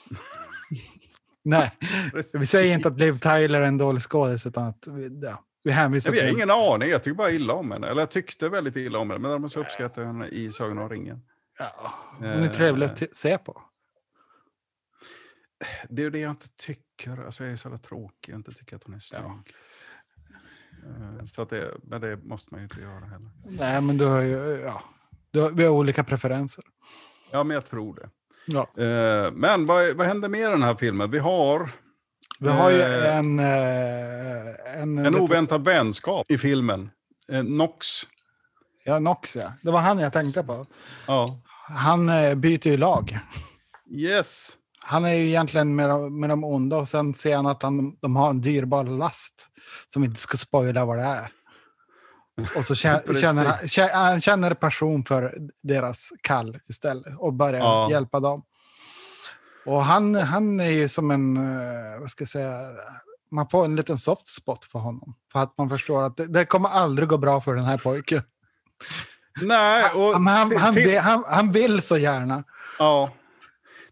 B: (laughs) Nej, (laughs) vi säger inte att Liv Tyler är en dålig skådis, utan att vi, ja, vi hänvisar
A: Jag har
B: till...
A: ingen aning, jag tycker bara illa om henne. Eller jag tyckte väldigt illa om henne, men däremot så uppskattar jag henne i Sagan om ringen.
B: Ja, hon är trevlig att t- se på.
A: Det är det jag inte tycker. Alltså jag är så jävla tråkig, jag inte tycker att hon är snygg. Eh, Så att det, men det måste man ju inte göra heller.
B: Nej, men du har ju... Ja, du har, vi har olika preferenser.
A: Ja, men jag tror det.
B: Ja.
A: Eh, Men vad, vad händer med den här filmen? Vi har
B: Vi har ju
A: Eh,
B: en... eh, En,
A: en
B: lite-
A: oväntad vänskap i filmen. Eh, Nox.
B: Ja, Nox ja. Det var han jag tänkte på.
A: Ja.
B: Han byter ju lag.
A: Yes.
B: Han är ju egentligen med, de- med de onda och sen ser han att han, de har en dyrbar last som vi inte ska spoila vad det är. Och så (laughs) känner, han, kä- han känner passion för deras kall istället och börjar
A: Ja.
B: hjälpa dem. Och han, han är ju som en, eh, vad ska jag säga, man får en liten soft spot för honom. För att man förstår att det, det kommer aldrig gå bra för den här pojken.
A: Nej, och
B: han,
A: till-
B: han,
A: till-
B: han, han vill så gärna.
A: Ja.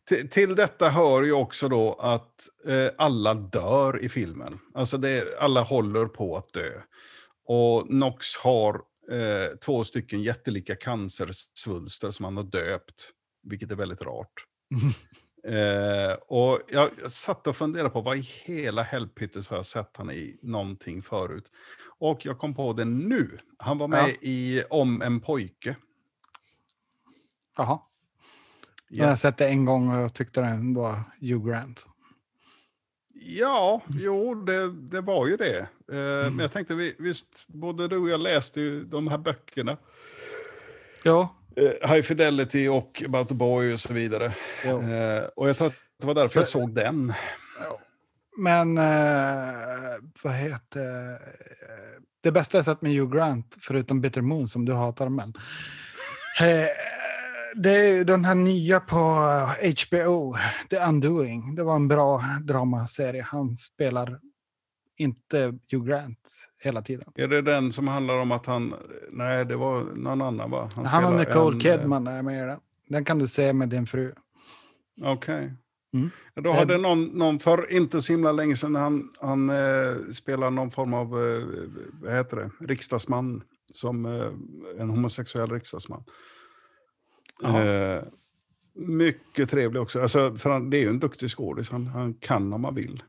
A: Till, till detta hör ju också då att eh, alla dör i filmen. Alltså det, alla håller på att dö. Och Nox har eh, två stycken jättelika cancersvulster som han har döpt, vilket är väldigt rart. (laughs) Eh, och jag, jag satt och funderade på vad i hela helpyttes har jag sett han i någonting förut. Och jag kom på det nu. Han var med
B: Ja.
A: i Om en pojke.
B: Jaha. Jag har
A: Yes.
B: sett det en gång och tyckte den var Hugh Grant.
A: Ja, jo, det, det var ju det. Eh, Men jag tänkte, vi- visst, både du och jag läste ju de här böckerna.
B: Ja.
A: Eh, High Fidelity och About the Boy och så vidare.
B: Jo.
A: Eh, och jag tror att det var därför jag såg den.
B: Men eh, vad heter... Det bästa jag sett med Hugh Grant, förutom Bitter Moon som du hatar, men... Eh, det är den här nya på HBO, The Undoing. Det var en bra dramaserie. Han spelar inte Hugh Grant hela tiden.
A: Är det den som handlar om att han... Nej, det var någon annan va?
B: Han, och
A: spelar
B: Nicole
A: en,
B: Kidman är med i den. Den kan du se med din fru.
A: eh, Okej.
B: Mm.
A: Ja, Då hade någon, någon för inte så himla länge sedan, han, han eh, spelar någon form av, eh, vad heter det, riksdagsman. Som eh, en homosexuell riksdagsman. Eh, mycket trevlig också. Alltså, för han, det är ju en duktig skådis, han, han kan om man vill.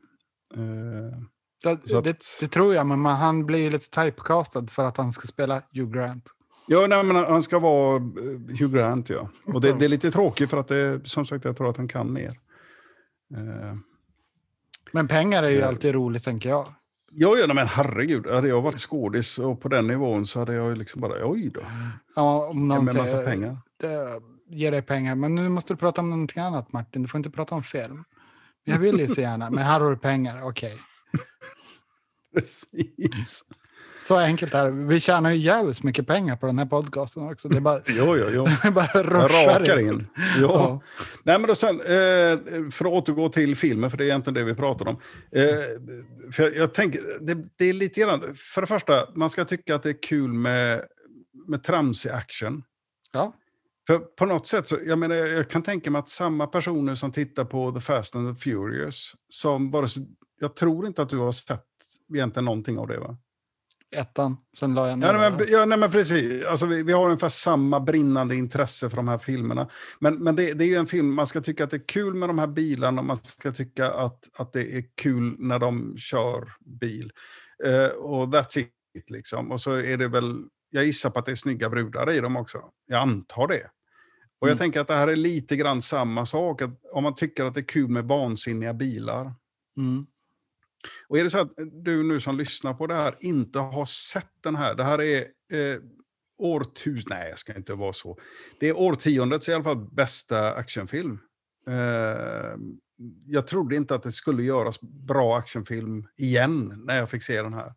A: Eh,
B: Det, det, det tror jag, men han blir ju lite typecastad för att han ska spela Hugh Grant.
A: ja, nej, men han ska vara eh, Hugh Grant, ja. Och det, det är lite tråkigt för att det, som sagt, jag tror att han kan mer. Eh,
B: Men pengar är ju
A: Ja.
B: alltid roligt, tänker jag.
A: Ja, ja, men herregud. Hade jag varit skådis och på den nivån så hade jag ju liksom bara, oj då.
B: Ja, om någon
A: massa
B: säger,
A: pengar.
B: det ger dig pengar. Men nu måste du prata om någonting annat, Martin. Du får inte prata om film. Jag vill ju så gärna, men här har du pengar. Okej. (laughs)
A: Precis.
B: Så enkelt är det. Vi tjänar ju jävligt mycket pengar på den här podcasten också. Det bara,
A: Jo, jo, jo. (laughs)
B: det bara
A: rakar in. Ja.
B: Ja.
A: Nej, men då sen, eh, för att återgå till filmen, för det är egentligen det vi pratar om. Eh, för jag, jag tänker, det, det är lite grann, för det första, man ska tycka att det är kul med, med tramsig action.
B: Ja.
A: För på något sätt, så, jag, menar, jag kan tänka mig att samma personer som tittar på The Fast and the Furious, som bara, så- jag tror inte att du har sett egentligen någonting av det va?
B: Ettan, sen la jag ner
A: Ja, nej, men, ja, nej, men precis. Alltså, vi, vi har ungefär samma brinnande intresse för de här filmerna. Men, men det, det är ju en film, man ska tycka att det är kul med de här bilarna, man ska tycka att, att det är kul när de kör bil. Eh, och that's it, liksom. Och så är det väl, jag gissar på att det är snygga brudar i dem också. Jag antar det. Och jag
B: Mm.
A: tänker att det här är lite grann samma sak, att om man tycker att det är kul med vansinniga bilar,
B: Mm.
A: Och är det så att du nu som lyssnar på det här inte har sett den här, det här är eh, årtus... Nej, jag ska inte vara så. Det är årtiondets i alla fall bästa actionfilm. Eh, jag trodde inte att det skulle göras bra actionfilm igen när jag fick se den här.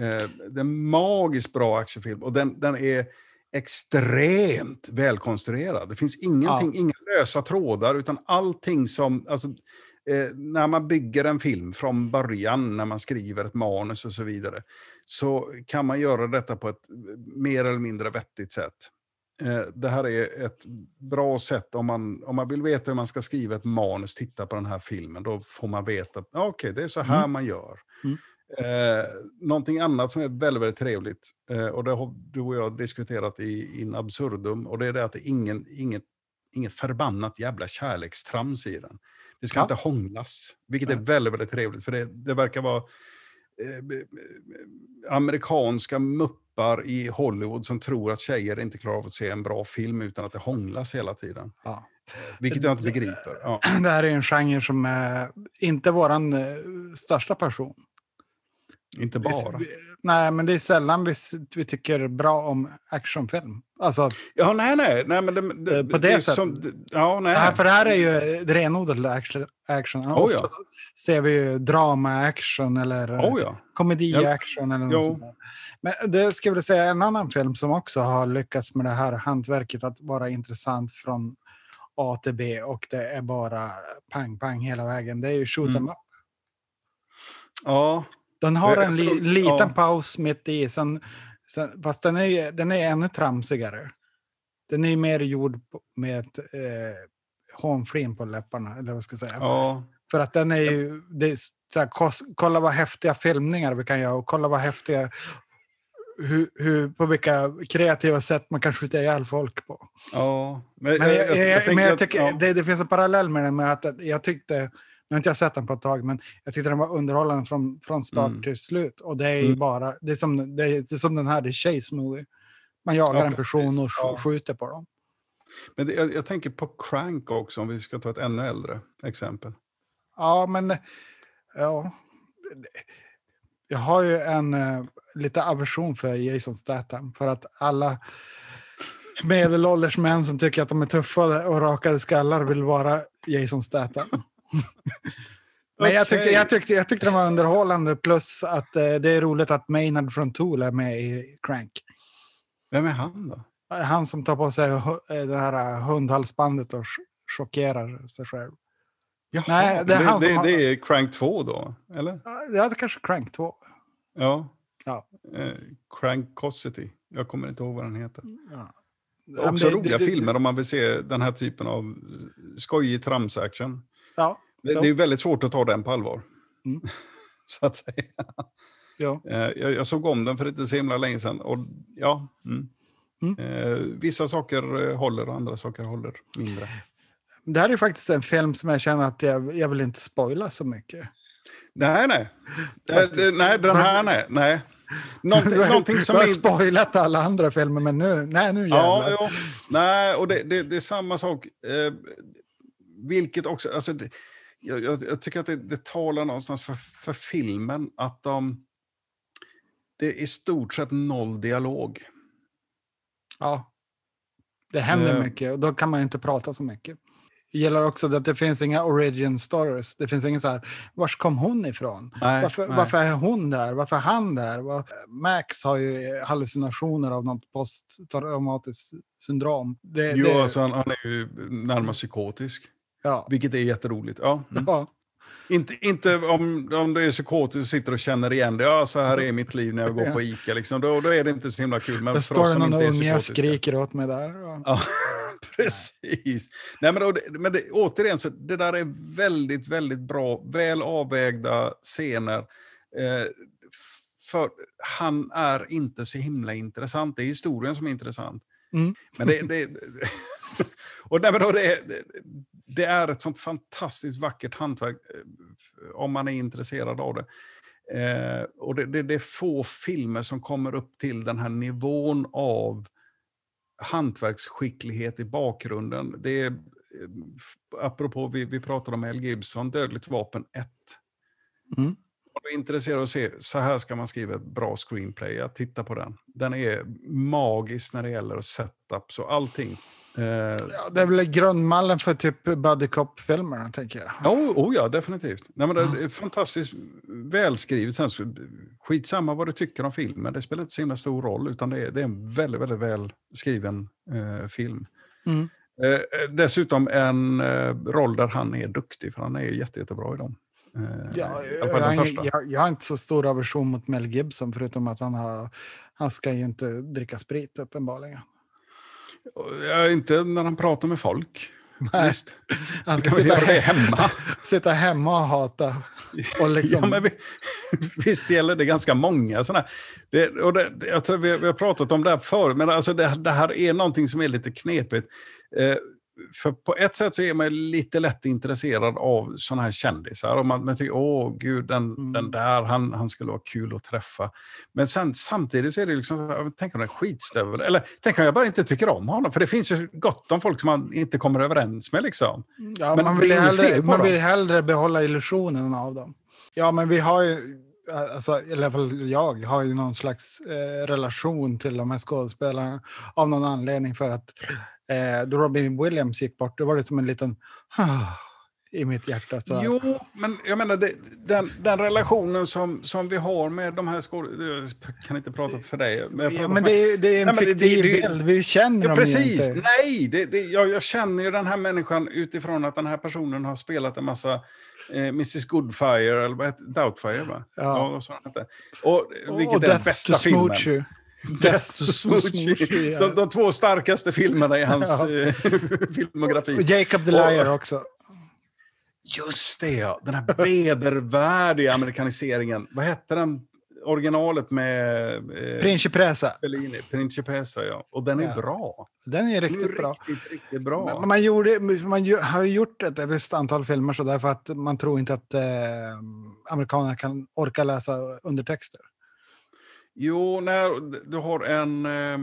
A: Eh, det är en magiskt bra actionfilm och den, den är extremt välkonstruerad. Det finns ingenting, inga lösa trådar, utan allting som... Alltså, eh, när man bygger en film från början, när man skriver ett manus och så vidare, så kan man göra detta på ett mer eller mindre vettigt sätt. Eh, det här är ett bra sätt om man, om man vill veta hur man ska skriva ett manus, titta på den här filmen, då får man veta, okej, det är så här man gör.
B: Mm.
A: Eh, någonting annat som är väldigt, väldigt trevligt, eh, och det har du och jag diskuterat i in absurdum, och det är det att det är ingen, inget, inget förbannat jävla kärlekstrams i den. Det ska
B: Ja.
A: inte hånglas, vilket är
B: Nej.
A: väldigt, väldigt trevligt, för det, det verkar vara eh, amerikanska muppar i Hollywood som tror att tjejer inte klarar av att se en bra film utan att det hånglas hela tiden.
B: Ja.
A: Vilket jag inte begriper. Ja. (clears throat)
B: Det här är en genre som är inte våran eh, största passion.
A: Inte bara.
B: Vi- Nej, men det är sällan vi, vi tycker bra om actionfilm. Alltså,
A: Ja, nej, nej. nej men det, det,
B: Eh, på det
A: är
B: sättet.
A: Som, det- ja, nej.
B: det
A: nej.
B: för det här är ju det renodlade action. action.
A: Oh,
B: Ofta
A: ja.
B: ser vi ju drama-action eller eh,
A: Oh, ja.
B: komedi-action. Eller något
A: Jo.
B: sånt där. Men det ska jag väl säga en annan film som också har lyckats med det här hantverket att vara intressant från A till B och det är bara pang, pang hela vägen. Det är ju Shoot 'em
A: Mm.
B: up.
A: Ja,
B: Den har
A: Det-
B: en li, liten
A: ja.
B: paus mitt i, sen, sen, fast den är, den är ännu tramsigare. Den är mer gjord med ett eh, hånflin på läpparna, eller vad ska jag säga.
A: ja.
B: För att den är ju, det är så här, kolla vad häftiga filmningar vi kan göra och kolla vad häftiga, hur, hur, på vilka kreativa sätt man kan skjuta ihjäl folk på.
A: ja.
B: Men jag, jag,
A: tänker
B: men jag tycker,
A: ja.
B: det, det finns en parallell med den med att jag tyckte, nu har inte jag sett den på ett tag, men jag tyckte den var underhållande från, från start
A: Mm.
B: till slut. Och det är
A: Mm.
B: bara, det är, som, det, är, det är som den här, det är Chase Movie. Man jagar
A: Ja,
B: en person och
A: Ja.
B: skjuter på dem.
A: Men det, jag, jag tänker på Crank också, om vi ska ta ett ännu äldre exempel.
B: Ja, men ja. Jag har ju en uh, lite aversion för Jason Statham. För att alla medelålders män som tycker att de är tuffa och rakade skallar vill vara Jason Statham. (laughs) Men jag, tyckte, jag, tyckte, jag tyckte den var underhållande plus att eh, det är roligt att Maynard från Tool är med i Crank.
A: Vem är han då?
B: Han som tar på sig hu- eh, det här eh, hundhalsbandet och ch- chockerar sig själv.
A: Jaha,
B: Nej, det är
A: det,
B: han som
A: det,
B: har-
A: det är Crank 2 då, eller?
B: Ja, det är kanske Crank 2.
A: Ja.
B: Ja.
A: Eh, Crankosity. Jag kommer inte ihåg vad den heter.
B: Ja.
A: Också
B: det-
A: roliga
B: det- det-
A: filmer om man vill se den här typen av skojig tramsaction.
B: Ja,
A: Det,
B: Ja.
A: det är väldigt svårt att ta den på allvar.
B: Mm. (laughs)
A: så att säga.
B: ja.
A: Eh, Jag, jag såg om den för inte så himla länge sedan. Och ja, mm.
B: Mm.
A: Eh, vissa saker eh, håller och andra saker håller mindre.
B: Det här är faktiskt en film som jag känner att jag, jag vill inte spoila så mycket.
A: Nej, nej. Det- nej, den här nej. nej. Någonting, (laughs) någonting som
B: du har
A: är...
B: spoilat alla andra filmer, men nu, nej, nu
A: Ja,
B: jävlar.
A: ja. Nej, och det, det, det är samma sak. Vilket också... Alltså, det, jag, jag, jag tycker att det, det talar någonstans för, för filmen att de... Det är i stort sett noll dialog.
B: Ja. Det händer
A: Eh.
B: mycket och då kan man inte prata så mycket. Det gäller också att det finns inga origin stories. Det finns ingen så här, vars kom hon ifrån?
A: Nej,
B: varför,
A: nej.
B: varför är hon där? Varför är han där? Var- Max har ju hallucinationer av något posttraumatiskt syndrom. Det,
A: Jo,
B: det,
A: alltså han, han är ju närmast psykotisk.
B: Ja.
A: Vilket är jätteroligt. Ja. Mm.
B: Ja.
A: Inte, inte om, om du är psykotisk och sitter och känner igen det. Ja, så här är mitt liv när jag går på Ica. Liksom. Då, då är det inte så himla kul. Men
B: Det står det någon unge och skriker åt mig där. Ja.
A: Ja, (laughs) precis. Nej, men, och men det, återigen, så det där är väldigt, väldigt bra, väl avvägda scener. Eh, för han är inte så himla intressant. Det är historien som är intressant.
B: Mm.
A: Men det, det, (laughs) och nej, men då det, det, är ett sånt fantastiskt vackert hantverk eh, om man är intresserad av det. Eh, och det, det, det är få filmer som kommer upp till den här nivån av hantverksskicklighet i bakgrunden. Det är, eh, apropå, vi, vi pratade om Mel Gibson, Dödligt vapen 1.
B: Mm.
A: Om du är intresserad av att se, så här ska man skriva ett bra screenplay, jag tittar på den. Den är magisk när det gäller setup, så allting. Eh,
B: Ja, det är väl grundmallen för typ buddy cop-filmerna, tänker jag.
A: Ja, oh, oh ja, definitivt. Nej, men det är fantastiskt välskrivet. Sen, så, skitsamma vad du tycker om filmen, det spelar inte så himla stor roll, utan det är, det är en väldigt, väldigt väl skriven eh, film.
B: Mm.
A: Eh, dessutom en eh, roll där han är duktig, för han är jätte, jättebra i dem. Eh,
B: Ja, jag, jag, jag har inte så stor aversion mot Mel Gibson, förutom att han, har, han ska ju inte dricka sprit uppenbarligen.
A: Ja, inte när han pratar med folk.
B: Nej.
A: Visst.
B: Han ska sitta,
A: hemma? (laughs)
B: sitta hemma och hata. Och liksom,
A: Ja, men vi, (laughs) visst gäller det ganska många sådana. Det, och det, det- jag tror vi, vi har pratat om det här förr, men alltså det, det här är någonting som är lite knepigt. Eh, för på ett sätt så är man ju lite lätt intresserad av sådana här kändisar. Och man, man tycker, åh gud, den,
B: Mm.
A: den där, han, han skulle vara kul att träffa. Men sen, samtidigt så är det liksom, tänk om det är en skitstövel. Eller tänk om jag bara inte tycker om honom. För det finns ju gott om folk som man inte kommer överens med. Liksom.
B: ja,
A: men
B: man, vill hellre, man vill hellre behålla illusionen av dem. Ja, men vi har ju, alltså, i alla fall jag, har ju någon slags eh, relation till de här skådespelarna av någon anledning för att eh, då Robin Williams gick bort, då var det som en liten i mitt hjärta. Så.
A: Jo, men jag menar det, den, den relationen som, som vi har med de här skådespelarna, jag kan inte prata för dig. Men,
B: Ja, men det är, det är en
A: Nej,
B: fiktiv
A: det- det-
B: bild, vi känner
A: Ja,
B: dem ju
A: precis.
B: inte.
A: Nej, det, det, jag, jag känner ju den här människan utifrån att den här personen har spelat en massa eh, Mrs Goodfire, eller vad heter Doubtfire, va?
B: Ja.
A: han hette. Och, eh, vilket
B: och
A: är den bästa filmen.
B: Smoochie.
A: Death (laughs)
B: Smoochie.
A: De, de två starkaste filmerna i hans (laughs)
B: Ja.
A: eh, filmografi.
B: Och Jacob the Liar också.
A: Just det, ja. Den här vedervärdiga amerikaniseringen. Vad hette den? Originalet med... Eh,
B: Principessa.
A: Fellini. Principessa, ja. Och den är
B: Ja.
A: bra.
B: Den är
A: Den är
B: riktigt bra.
A: Riktigt, riktigt bra.
B: Men Man, gjorde, man har gjort ett visst antal filmer så därför att man tror inte att eh, amerikaner kan orka läsa undertexter.
A: Jo, när du har en... Eh,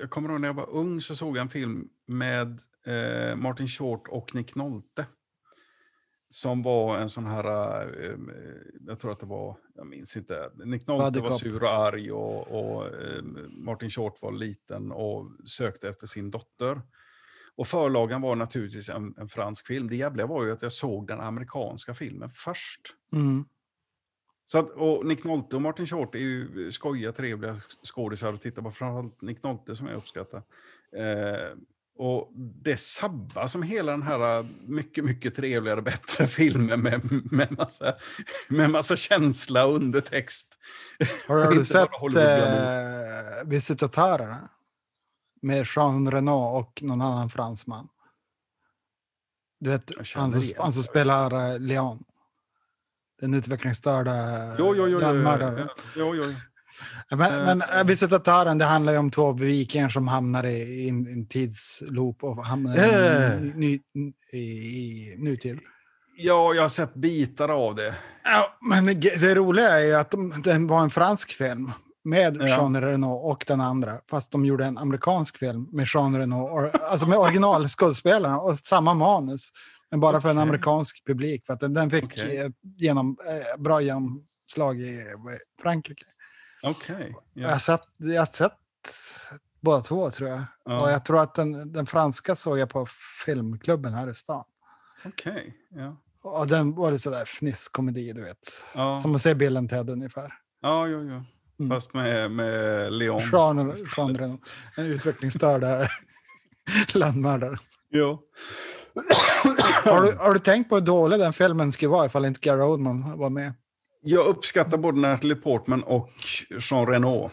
A: jag kommer ihåg när jag var ung så såg jag en film med eh, Martin Short och Nick Nolte. Som var en sån här... Eh, jag tror att det var... Jag minns inte. Nick Nolte
B: Buddy
A: var sur och arg och, och eh, Martin Short var liten och sökte efter sin dotter. Och förlagan var naturligtvis en, en fransk film. Det jävliga var ju att jag såg den amerikanska filmen först.
B: Mm.
A: Så att, och Nick Nolte och Martin Short är ju skojiga, trevliga skådisar att titta på. Framförallt Nick Nolte som jag uppskattar. Eh, och det sabbar som hela den här eh, mycket, mycket trevligare, bättre (laughs) filmen med, med, massa, med massa känsla och undertext.
B: Har du (laughs) sett eh, Visitatörerna? Med Jean Reno och någon annan fransman. Du vet, han som, han som spelar eh, Leon. Den utvecklingsstörda
A: Jo, jo, jo. jo, jo, jo, jo.
B: Men,
A: Eh,
B: men
A: eh.
B: äh, Visitatören, det handlar ju om två vikingar som hamnar i, en, tidsloop och hamnar i, ny, i, i nutid.
A: Ja, jag har sett bitar av det.
B: Ja, men det, roliga är ju att de, den var en fransk film med
A: Ja.
B: Jean Reno och den andra. Fast de gjorde en amerikansk film med Jean Reno, or, alltså med originalskådespelarna och samma manus. Men bara för en amerikansk publik. För att den, den fick eh, genom, eh, bra genomslag i Frankrike.
A: Okej.
B: Jag,
A: Ja.
B: har sett, jag sett båda två tror jag.
A: Ja.
B: Och jag tror att den, den franska såg jag på filmklubben här i stan.
A: Okej. Ja.
B: Och den var lite sådär fnisskomedi, du vet.
A: Ja.
B: Som att se Bill and Ted ungefär.
A: Ja, jo, jo.
B: Mm.
A: Fast med, med Leon.
B: Jean Reno, en utvecklingsstörda (laughs) landmördare.
A: Jo.
B: Har du, (laughs) har du tänkt på hur dålig den filmen skulle vara ifall inte Gary Oldman var med?
A: Jag uppskattar både Natalie Portman och Jean Reno.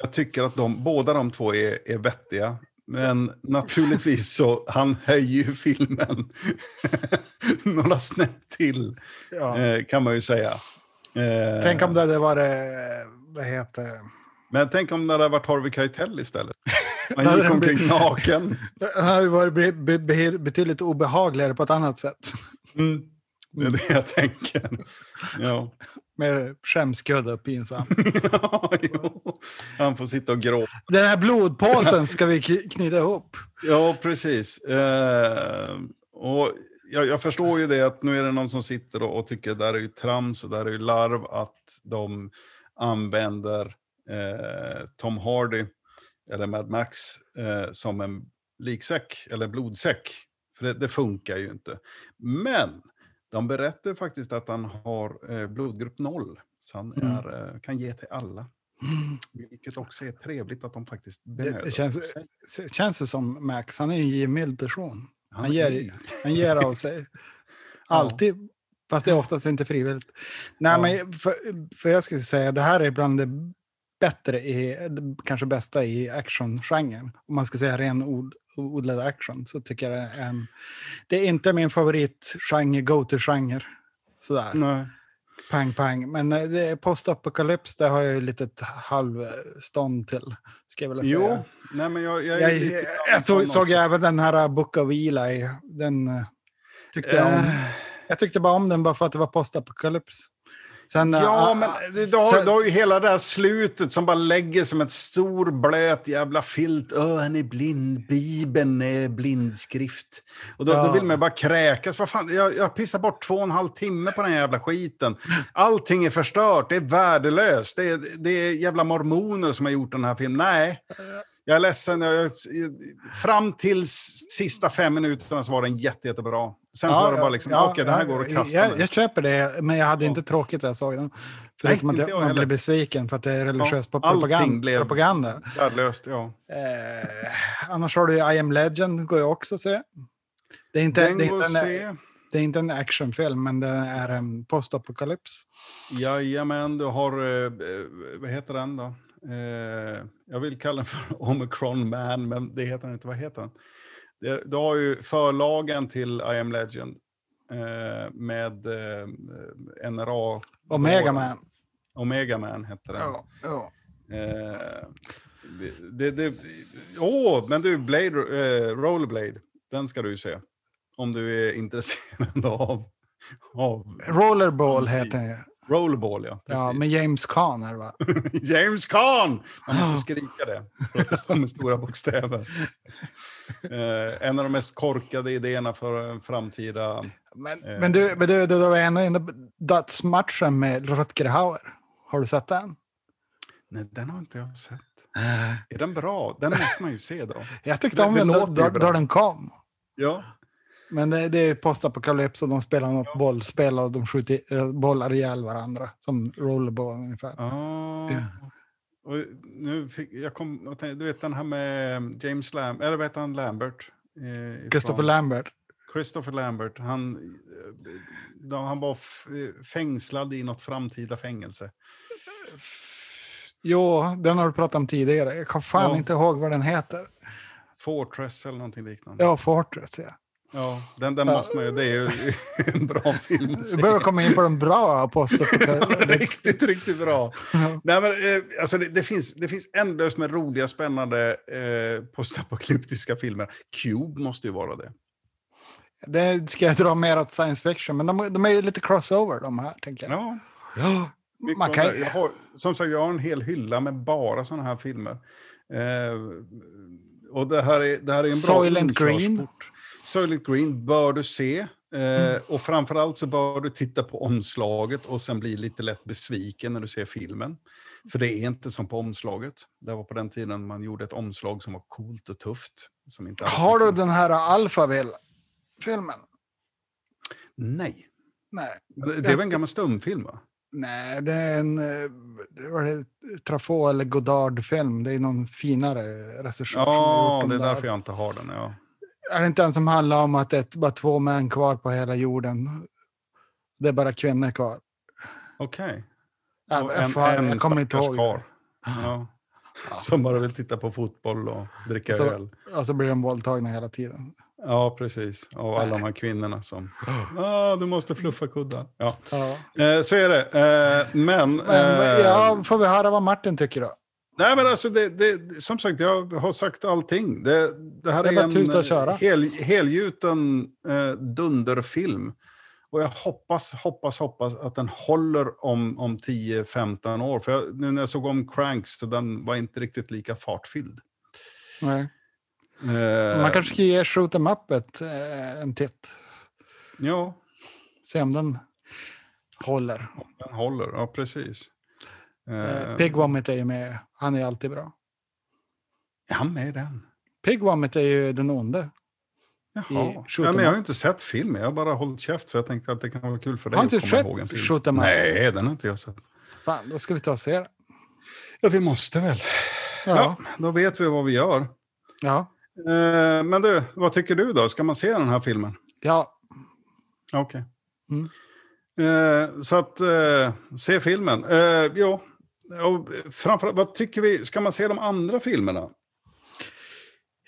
A: Jag tycker att de, båda de två är, är vettiga. Men naturligtvis så, han höjer ju filmen (laughs) några snäpp till,
B: Ja.
A: eh, kan man ju säga. Eh,
B: Tänk om det hade varit, eh, vad heter
A: Men tänk om det hade varit Harvey Keitel istället. Han
B: hade
A: gick omkring naken.
B: det hade varit be, be, be, betydligt obehagligare på ett annat sätt.
A: Mm. Det är det jag tänker. Ja.
B: Med skämskudde och pinsam. (laughs)
A: ja, jo. Han får sitta och gråta.
B: Den här blodpåsen ska vi knyta ihop.
A: Ja, precis. Eh, och jag, jag förstår ju det att nu är det någon som sitter och, och tycker det där är ju trams och där är ju larv att de använder eh, Tom Hardy eller Mad Max eh, som en liksäck eller blodsäck. För det, det funkar ju inte. Men de berättar faktiskt att han har eh, blodgrupp 0. Så han
B: Mm.
A: är, eh, kan ge till alla. Vilket också är trevligt att de faktiskt
B: Det, det känns, känns det som Max, han är ju en givmild person. Han
A: är
B: ger, han ger av sig. (laughs) Alltid. Fast det är oftast inte frivilligt. Nej,
A: Ja.
B: men för, för jag skulle säga det här är bland det bättre, i, kanske bästa i actiongenren. Om man ska säga ren od, odlad action så tycker jag det är en... Det är inte min favoritgenre, go-to-genre. Sådär,
A: Nej.
B: pang pang. Men eh, postapokalyps, det har jag ju lite halvstånd till. Ska jag vilja säga.
A: Jo, nej men jag... Jag,
B: Jag, jag,
A: grann
B: tog, såg ju även den här uh, Book of Eli. Den uh, tyckte jag om.
A: Eh,
B: Jag tyckte bara om den bara för att det var postapokalyps. Sen,
A: Ja,
B: uh,
A: men du har,
B: sen-
A: du har ju hela det här slutet som bara lägger som ett stor blöt jävla filt. Öh, han är blind. Bibeln är blindskrift. Och då,
B: Ja.
A: då vill man ju bara kräkas. Vad fan, jag, jag pissar bort två och en halv timme på den här jävla skiten. Allting är förstört. Det är värdelöst. Det är, det är jävla mormoner som har gjort den här filmen. Nej. Jag är ledsen. Jag, jag, fram till sista fem minuterna så var den jätte, jättebra. Sen så
B: Ja,
A: var det bara liksom,
B: ja,
A: okej, det här går att kasta
B: Jag, jag köper det, men jag hade inte tråkigt när jag såg den. Förutom att jag,
A: jag
B: man blev besviken för att det är religiös
A: Ja,
B: propaganda.
A: blev-
B: propaganda.
A: Värdelöst, ja.
B: Eh, annars har du ju I am legend, går jag också att se. Det är inte,
A: Den
B: det är inte, en, det är inte en actionfilm, men det är en postapokalyps.
A: Jajamän, du har... Eh, eh, vad heter den då? Eh, jag vill kalla den för (laughs) Omicron Man, men det heter den inte. Vad heter den? Det, du har ju förlagen till I am Legend eh, med eh, NRA.
B: Omega Man.
A: Omega Man heter den.
B: Ja, ja.
A: Eh, det, det, åh, men du, Blade, eh, Rollerblade, den ska du ju se. Om du är intresserad (laughs) av, av
B: Rollerball heter den.
A: Rollerball, ja. Precis.
B: Ja, med James Caan är det va? (laughs)
A: James Caan! Man måste skrika det, det står med stora bokstäver. (laughs) Eh, en av de mest korkade idéerna för en framtida...
B: Men,
A: Eh.
B: men du, men du, du var ändå inne på dödsmatchen med Rutger Hauer. Har du sett den?
A: Nej, den har inte jag sett. Är den bra? Den måste man ju se då.
B: Jag tyckte
A: Det-
B: om
A: det
B: den då,
A: låter ju
B: då,
A: bra.
B: då den kom.
A: Ja.
B: Men det, det är postapokalyps och de spelar något bollspel och de skjuter eh, bollar ihjäl varandra. Som rollerball ungefär.
A: Ah.
B: Ja.
A: Och nu fick, jag kom, och tänkte, du vet den här med James Lambert, eller vad heter han, Lambert? Eh,
B: Christopher Lambert.
A: Christopher Lambert, han, eh, då han var fängslad i något framtida fängelse.
B: Jo, den har du pratat om tidigare. Jag kan fan
A: Ja.
B: inte ihåg vad den heter.
A: Fortress eller någonting liknande.
B: Ja, Fortress ja.
A: Ja, den, den
B: Ja.
A: måste man ju, det är ju (laughs) en bra film. se.
B: behöver komma in på de bra postapokalyps. (laughs)
A: riktigt, riktigt bra. Nej, men, eh, alltså det, det, finns, det finns ändlöst med roliga, spännande eh, postapokalyptiska filmer. Cube måste ju vara det.
B: Det ska jag dra mer åt science fiction, men de, de är ju lite crossover de här, tänker jag.
A: Ja,
B: Ja, man kan,
A: jag har, som sagt, jag har en hel hylla med bara sådana här filmer. Eh, och det här är, det här är en bra
B: Soylent Green.
A: Soylent Green bör du se. Eh, och framförallt så bör du titta på omslaget och sen bli lite lätt besviken när du ser filmen. För det är inte som på omslaget. Det var på den tiden man gjorde ett omslag som var coolt och tufft. Som inte
B: Har du den här Alphaville-filmen?
A: Nej.
B: Nej.
A: Det det är väl en gammal stumfilm va?
B: Nej, det är en eh, det var det Truffaut eller Godard-film. Det är någon finare regissör har
A: Ja, det är
B: där.
A: därför jag inte har den. Ja.
B: Är det inte en som handlar om att det är bara två män kvar på hela jorden? Det är bara kvinnor kvar.
A: Okej.
B: Ja,
A: Och
B: jag fan, jag kommer inte ihåg.
A: karl. Ja. Som bara vill titta på fotboll och dricka
B: Så-
A: öl.
B: Och så blir de våldtagna hela tiden.
A: Ja, precis. Och alla de här kvinnorna som... (gasps) Ah, du måste fluffa kuddar. Ja.
B: Ja.
A: Eh, så är det. Eh, men...
B: Men,
A: eh,
B: ja, får vi höra vad Martin tycker då?
A: Nej, men alltså, det, det, som sagt, jag har sagt allting. Det, det här
B: Det är
A: en
B: köra.
A: hel, helgjuten eh, dunderfilm. Och jag hoppas, hoppas, hoppas att den håller om, om 10-15 år. För jag, nu när jag såg om Cranks, så den var inte riktigt lika fartfylld.
B: Nej.
A: Eh,
B: Man kanske ska ge Shoot 'em Up ett, eh, en titt.
A: Ja,
B: Se om den håller.
A: den håller. Ja, precis.
B: Eh,
A: Eh,
B: Pig Vomit är ju med. Han är alltid bra.
A: Är han med i den?
B: Pig Vomit är ju den onde.
A: Jaha. Ja, men jag har ju inte sett filmen, jag har bara hållit käft för jag tänkte att det kan vara kul för dig
B: Har
A: att komma
B: sett
A: ihåg en film.
B: Shoot?
A: Nej, den har inte jag sett.
B: Fan, då ska vi ta och se det.
A: Ja, vi måste väl. Ja,
B: Ja.
A: då vet vi vad vi gör.
B: Ja.
A: Eh, men du, vad tycker du då? Ska man se den här filmen?
B: ja.
A: Okej.
B: Mm.
A: Eh, så att, eh, se filmen. Eh, ja, och framförallt, vad tycker vi? Ska man se de andra filmerna?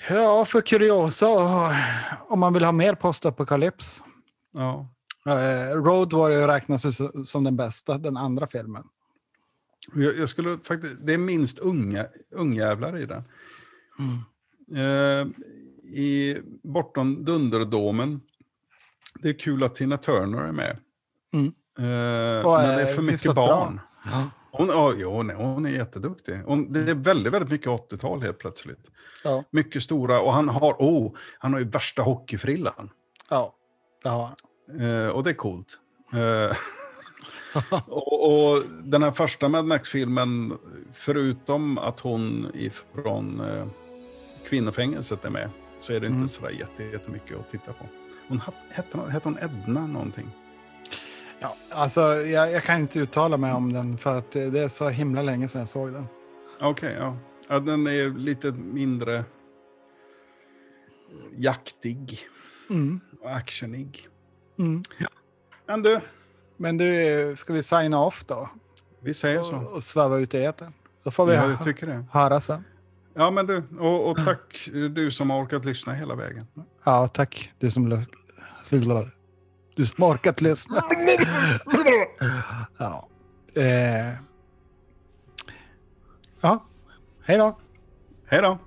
B: Ja, för kuriosa om man vill ha mer postapokalyps.
A: Ja.
B: Uh, Road Warrior räknas som den bästa, den andra filmen.
A: Jag, jag skulle faktiskt, det är minst unga, ungjävlar i den.
B: Mm.
A: Eh, I Bortom Dunderdomen, det är kul att Tina Turner är med.
B: Mm.
A: Eh,
B: Och
A: men det
B: är
A: för mycket
B: hyfsat bra.
A: Hon, ja, jo, nej, hon är jätteduktig. Hon, det är väldigt, väldigt mycket 80-tal helt plötsligt.
B: Ja.
A: Mycket stora, och han har, oh, han har ju värsta hockeyfrillan.
B: Ja. ja.
A: Eh, och det är coolt. Eh, (laughs) och, och den här första Mad Max-filmen, förutom att hon ifrån eh, kvinnofängelset är med, så är det
B: Mm.
A: inte sådär jätte, jättemycket att titta på. Hon hette, hette hon Edna någonting?
B: Ja. Alltså, jag, jag kan inte uttala mig om den för att det är så himla länge sedan jag såg den.
A: Okej, ja. ja. Den är lite mindre jaktig
B: Mm.
A: och actionig.
B: Mm.
A: Men du,
B: Men du, ska vi signa off då?
A: vi säger
B: Och,
A: så.
B: och sväva ut i etern? Då får vi
A: Ja,
B: hö-
A: tycker det.
B: höra sen.
A: Ja, men du, och, och tack du som har orkat lyssna hela vägen.
B: Ja, tack. Du som, lö- du orkat lyssna. (laughs) ja. Eh. ja, hej då.
A: Hej då!